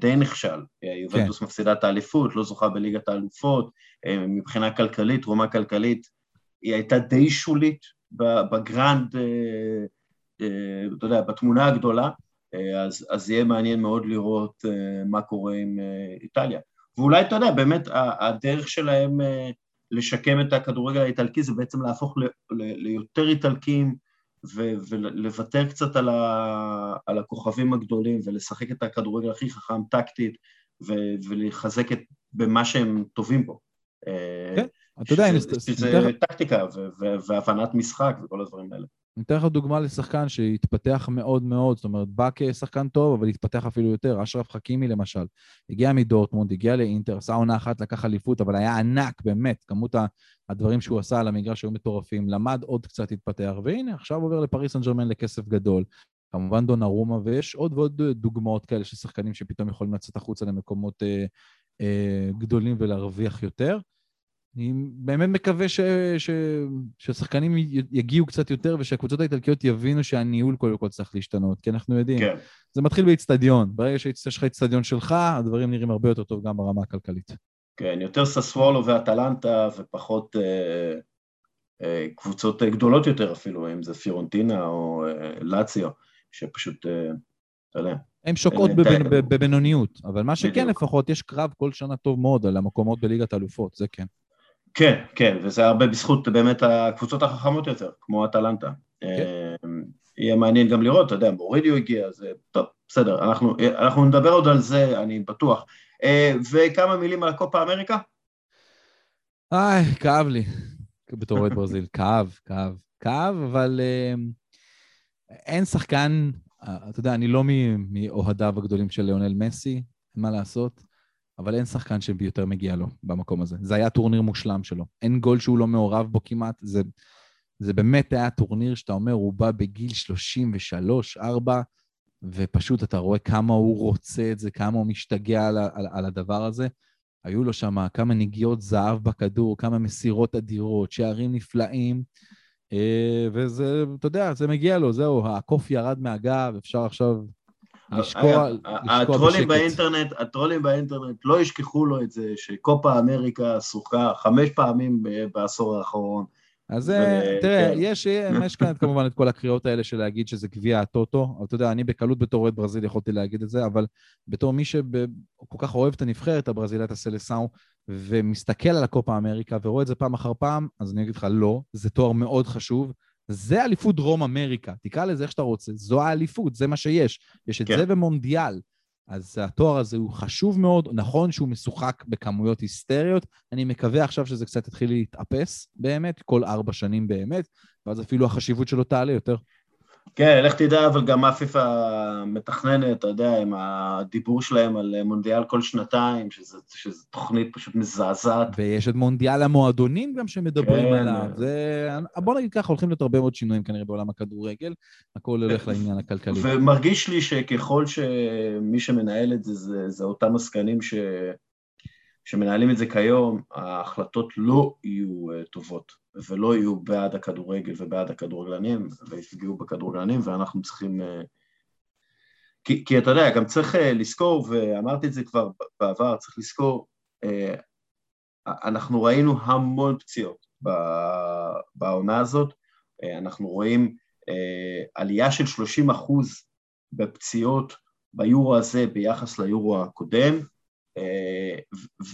די נכשל. יובנטוס כן. מפסידה את האליפות, לא זוכה בליגת האלופות, מבחינה כלכלית, תרומה כלכלית, היא הייתה די שולית ב grand, אתה יודע, בתמונה הגדולה. אה, אז, אז יהיה מעניין מאוד לראות אה, מה קורה עם אה, איטליה. ואולי, אתה יודע, באמת הדרך שלהם לשקם את הכדורגל האיטלקי זה בעצם להפוך ל, ל, ליותר איטלקים ולוותר קצת על, ה, על הכוכבים הגדולים ולשחק את הכדורגל הכי חכם טקטית ולחזק את, במה שהם טובים בו. כן, אתה יודע, שזה טקטיקה והבנת משחק וכל הדברים האלה. אני אתן לך דוגמה לשחקן שהתפתח מאוד מאוד, זאת אומרת, בא כשחקן טוב, אבל התפתח אפילו יותר. אשרף חכימי למשל, הגיע מדורטמונד, הגיע לאינטר, עשה עונה אחת, לקח אליפות, אבל היה ענק, באמת, כמות הדברים שהוא עשה על המגרש היו מטורפים, למד עוד קצת, התפתח, והנה, עכשיו עובר לפריס סן ג'רמן לכסף גדול. כמובן דונרומה, ויש עוד ועוד דוגמאות כאלה של שחקנים שפתאום יכולים לצאת החוצה למקומות אה, אה, גדולים ולהרוויח יותר. אני באמת מקווה ש, ש, שהשחקנים יגיעו קצת יותר ושהקבוצות האיטלקיות יבינו שהניהול קודם כל צריך להשתנות, כי אנחנו יודעים, כן. זה מתחיל באיצטדיון. ברגע שיש לך איצטדיון שלך, הדברים נראים הרבה יותר טוב גם ברמה הכלכלית. כן, יותר ססוולו ואטלנטה ופחות אה, אה, קבוצות גדולות יותר אפילו, אם זה פירונטינה או אה, לאציו, שפשוט, אה, אתה יודע. הן שוקעות בבינוניות, אבל מה שכן לפחות, יש קרב כל שנה טוב מאוד על המקומות בליגת האלופות, זה כן. כן, כן, וזה הרבה בזכות באמת הקבוצות החכמות יותר, כמו אטלנטה. כן. אמ, יהיה מעניין גם לראות, אתה יודע, מורידיו הגיע, זה טוב, בסדר, אנחנו, אנחנו נדבר עוד על זה, אני בטוח. אה, וכמה מילים על הקופה אמריקה? איי, כאב לי, בתור אוהד ברזיל, כאב, כאב, כאב, אבל uh, אין שחקן, אתה יודע, אני לא מאוהדיו הגדולים של ליאונל מסי, אין מה לעשות. אבל אין שחקן שיותר מגיע לו במקום הזה. זה היה טורניר מושלם שלו. אין גול שהוא לא מעורב בו כמעט. זה, זה באמת היה טורניר שאתה אומר, הוא בא בגיל 33, 4, ופשוט אתה רואה כמה הוא רוצה את זה, כמה הוא משתגע על, על, על הדבר הזה. היו לו שם כמה נגיעות זהב בכדור, כמה מסירות אדירות, שערים נפלאים, אה, וזה, אתה יודע, זה מגיע לו, זהו, הקוף ירד מהגב, אפשר עכשיו לשקוע, הטרולים באינטרנט, הטרולים באינטרנט לא ישכחו לו את זה שקופה אמריקה שוחה חמש פעמים בעשור האחרון. אז ו... תראה, כן. יש, *laughs* יש כאן כמובן את כל הקריאות האלה של להגיד שזה גביע הטוטו, אבל אתה יודע, אני בקלות בתור אוהד ברזיל יכולתי להגיד את זה, אבל בתור מי שכל כך אוהב את הנבחרת הברזילאית הסלסאו, ומסתכל על הקופה אמריקה ורואה את זה פעם אחר פעם, אז אני אגיד לך, לא, זה תואר מאוד חשוב, זה אליפות דרום אמריקה, תקרא לזה איך שאתה רוצה, זו האליפות, זה מה שיש. יש את כן. זה במונדיאל. אז התואר הזה הוא חשוב מאוד, נכון שהוא משוחק בכמויות היסטריות, אני מקווה עכשיו שזה קצת יתחיל להתאפס באמת, כל ארבע שנים באמת, ואז אפילו החשיבות שלו תעלה יותר. כן, לך תדע, אבל גם אפיפה מתכננת, אתה יודע, עם הדיבור שלהם על מונדיאל כל שנתיים, שזו תוכנית פשוט מזעזעת. ויש את מונדיאל המועדונים גם שמדברים כן. עליו. זה... בוא נגיד ככה, הולכים להיות הרבה מאוד שינויים כנראה בעולם הכדורגל, הכל הולך לעניין הכלכלי. ומרגיש לי שככל שמי שמנהל את זה, זה, זה אותם עסקנים ש... שמנהלים את זה כיום, ההחלטות לא יהיו uh, טובות, ולא יהיו בעד הכדורגל ובעד הכדורגלנים, ויפגעו בכדורגלנים, ואנחנו צריכים... Uh, כי, כי אתה יודע, גם צריך uh, לזכור, ואמרתי את זה כבר בעבר, צריך לזכור, אנחנו ראינו המון פציעות בעונה הזאת, אנחנו רואים עלייה של 30 אחוז בפציעות ביורו הזה ביחס ליורו הקודם, אה,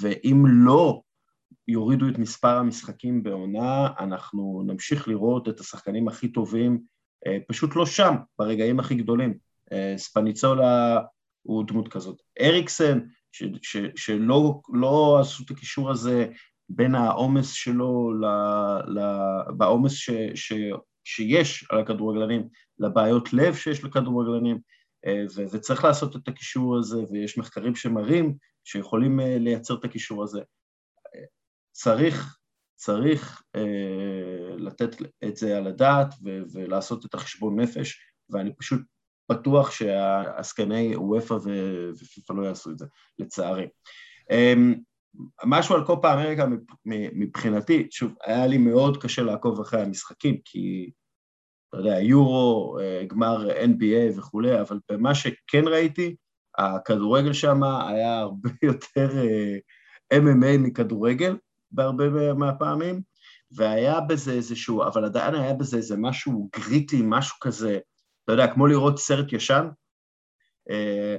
ואם לא יורידו את מספר המשחקים בעונה, אנחנו נמשיך לראות את השחקנים הכי טובים אה, פשוט לא שם, ברגעים הכי גדולים. אה, ספניצולה הוא דמות כזאת. אריקסן, ש, ש, שלא לא עשו את הקישור הזה בין העומס שלו, ל, ל, בעומס ש, ש, שיש על הכדורגלנים, לבעיות לב שיש לכדורגלנים, וצריך לעשות את הקישור הזה, ויש מחקרים שמראים שיכולים אה, לייצר את הקישור הזה. צריך, צריך אה, לתת את זה על הדעת ו- ולעשות את החשבון נפש, ואני פשוט בטוח שהעסקני וופא ופיפ"א לא יעשו את זה, לצערי. אה, משהו על קופה אמריקה מבחינתי, שוב, היה לי מאוד קשה לעקוב אחרי המשחקים, כי אתה יודע, יורו, אה, גמר NBA וכולי, אבל במה שכן ראיתי, הכדורגל שם היה הרבה *laughs* יותר אה, MMA מכדורגל בהרבה מהפעמים, והיה בזה איזשהו, אבל עדיין היה בזה איזה משהו גריטי, משהו כזה, אתה יודע, כמו לראות סרט ישן, אה,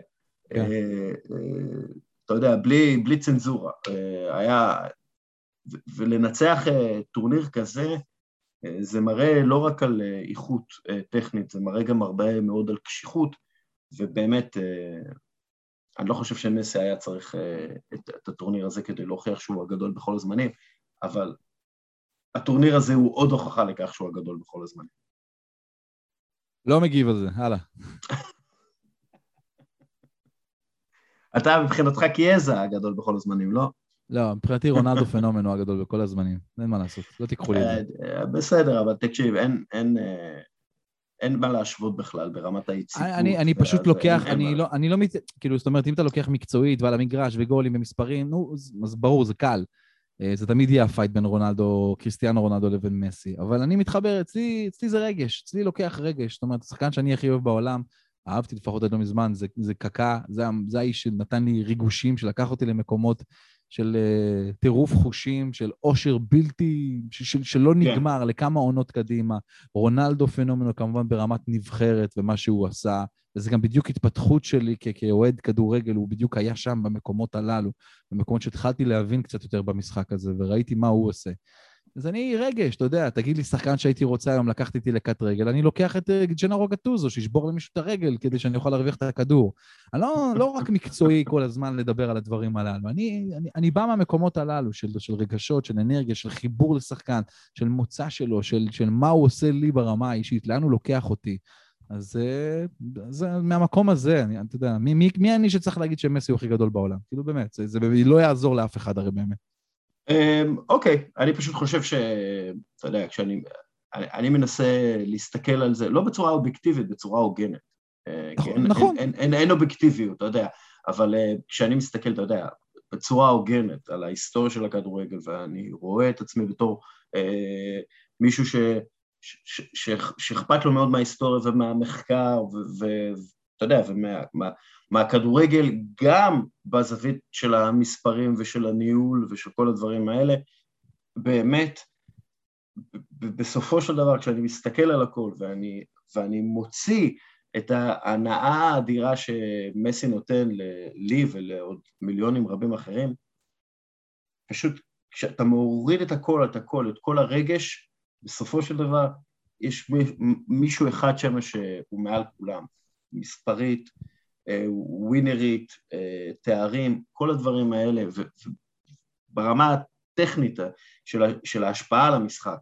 כן. אה, אתה יודע, בלי, בלי צנזורה. היה, ולנצח טורניר כזה, זה מראה לא רק על איכות טכנית, זה מראה גם הרבה מאוד על קשיחות, ובאמת, אני לא חושב שמסי היה צריך אה, את, את הטורניר הזה כדי להוכיח שהוא הגדול בכל הזמנים, אבל הטורניר הזה הוא עוד הוכחה לכך שהוא הגדול בכל הזמנים. לא מגיב על זה, הלאה. *laughs* אתה מבחינתך קיאזה הגדול בכל הזמנים, לא? לא, מבחינתי רונלדו פנומן הוא הגדול בכל הזמנים, אין מה לעשות, לא תיקחו לי את זה. בסדר, אבל תקשיב, אין, אין, אה, אין מה להשוות בכלל ברמת היציבות. אני, אני פשוט לוקח, אני, לא, אני לא, מת... כאילו, זאת אומרת, אם אתה לוקח מקצועית ועל המגרש וגולים ומספרים, נו, אז ברור, זה קל. אה, זה תמיד יהיה הפייט בין רונלדו, קריסטיאנו רונלדו לבין מסי. אבל אני מתחבר, אצלי, אצלי זה רגש, אצלי לוקח רגש. זאת אומרת, השחקן שאני הכי אוהב בעולם, אהבתי לפחות עד לא מזמן, זה, זה קקה, זה, זה האיש שנתן לי ריגושים, שלקח אותי למקומות של uh, טירוף חושים, של עושר בלתי, של, שלא כן. נגמר כן. לכמה עונות קדימה. רונלדו פנומנו כמובן ברמת נבחרת ומה שהוא עשה, וזה גם בדיוק התפתחות שלי כאוהד כדורגל, הוא בדיוק היה שם במקומות הללו, במקומות שהתחלתי להבין קצת יותר במשחק הזה, וראיתי מה הוא עושה. אז אני רגש, אתה יודע, תגיד לי שחקן שהייתי רוצה היום לקחת איתי לכת רגל, אני לוקח את אה, ג'נרו גטוזו, שישבור למישהו את הרגל כדי שאני אוכל להרוויח את הכדור. אני לא, לא רק מקצועי כל הזמן לדבר על הדברים הללו, אני, אני, אני בא מהמקומות הללו של, של רגשות, של אנרגיה, של חיבור לשחקן, של מוצא שלו, של, של מה הוא עושה לי ברמה האישית, לאן הוא לוקח אותי. אז אה, זה מהמקום הזה, אני, אתה יודע, מי, מי, מי אני שצריך להגיד שמסי הוא הכי גדול בעולם? כאילו באמת, זה, זה לא יעזור לאף אחד הרי באמת. אמ, אוקיי, אני פשוט חושב ש... אתה יודע, כשאני... אני, מנסה להסתכל על זה, לא בצורה אובייקטיבית, בצורה הוגנת. נכון, נכון. אין, אובייקטיביות, אתה יודע, אבל כשאני מסתכל, אתה יודע, בצורה הוגנת על ההיסטוריה של הכדורגל, ואני רואה את עצמי בתור אה, מישהו ש, ש, ש, שאכפת לו מאוד מההיסטוריה ומהמחקר, ואתה יודע, ומהכדורגל, מה, גם בזווית של המספרים ושל הניהול ושל כל הדברים האלה, באמת, בסופו של דבר, כשאני מסתכל על הכל ואני, ואני מוציא את ההנאה האדירה שמסי נותן לי ולעוד מיליונים רבים אחרים, פשוט כשאתה מוריד את הכל, את הכל, את כל הרגש, בסופו של דבר יש מישהו אחד שם שהוא מעל כולם, מספרית, ווינרית, אה, תארים, כל הדברים האלה, וברמה הטכנית של ההשפעה על המשחק,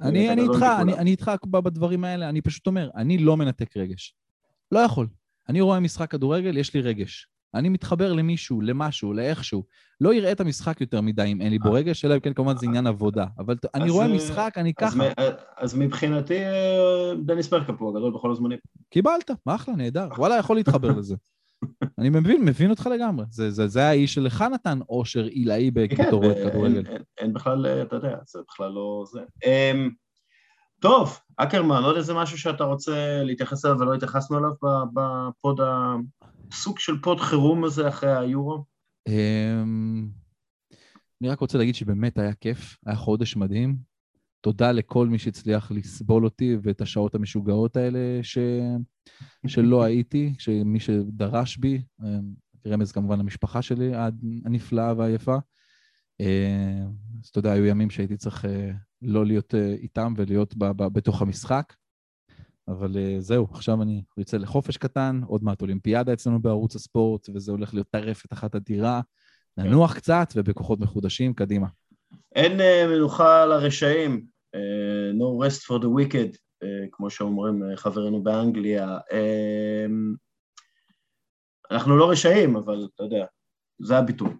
אני איתך, אני איתך בדברים האלה, אני פשוט אומר, אני לא מנתק רגש. לא יכול. אני רואה משחק כדורגל, יש לי רגש. אני מתחבר למישהו, למשהו, לאיכשהו. לא אראה את המשחק יותר מדי אם אין לי בו רגש, אלא אם כן כמובן זה עניין עבודה. אבל אני רואה משחק, אני ככה. אז מבחינתי, דניס פרקה פה, הגדול בכל הזמנים. קיבלת, אחלה, נהדר. וואלה, יכול להתחבר לזה. אני מבין, מבין אותך לגמרי. זה, זה, זה האיש שלך נתן אושר עילאי כן, כדורגל. אין, בכלל, אתה יודע, זה בכלל לא זה. Um, טוב, אקרמן, עוד איזה משהו שאתה רוצה להתייחס אליו ולא התייחסנו אליו בפוד, הסוג של פוד חירום הזה אחרי היורו? Um, אני רק רוצה להגיד שבאמת היה כיף, היה חודש מדהים. תודה לכל מי שהצליח לסבול אותי ואת השעות המשוגעות האלה ש... *laughs* שלא הייתי, מי שדרש בי, אה, רמז כמובן למשפחה שלי הנפלאה והיפה. אה, אז אתה יודע, היו ימים שהייתי צריך אה, לא להיות איתם ולהיות ב- ב- בתוך המשחק. אבל זהו, עכשיו אני יוצא לחופש קטן, עוד מעט אולימפיאדה אצלנו בערוץ הספורט, וזה הולך להיות טרפת אחת אדירה. ננוח קצת ובכוחות מחודשים, קדימה. אין מנוחה לרשעים, uh, no rest for the wicked, uh, כמו שאומרים uh, חברינו באנגליה. Uh, אנחנו לא רשעים, אבל אתה יודע, זה הביטוי. *laughs*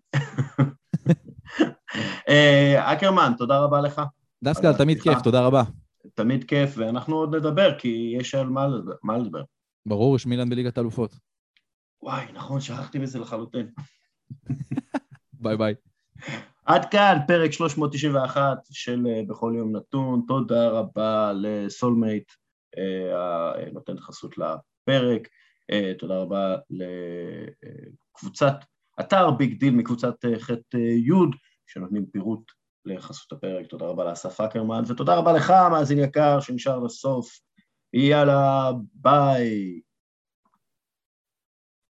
אקרמן, תודה רבה לך. דסקל, תמיד כיף, תודה רבה. תמיד כיף, ואנחנו עוד נדבר, כי יש על מה לדבר. ברור, יש מילן בליגת אלופות. וואי, נכון, שכחתי מזה לחלוטין. ביי ביי. עד כאן פרק 391 של אה, בכל יום נתון, תודה רבה לסולמייט הנותן חסות לפרק, אה, תודה רבה לקבוצת אתר ביג דיל מקבוצת אה, ח' י' שנותנים פירוט לחסות הפרק, תודה רבה לאסף אקרמן ותודה רבה לך מאזין יקר שנשאר לסוף, יאללה ביי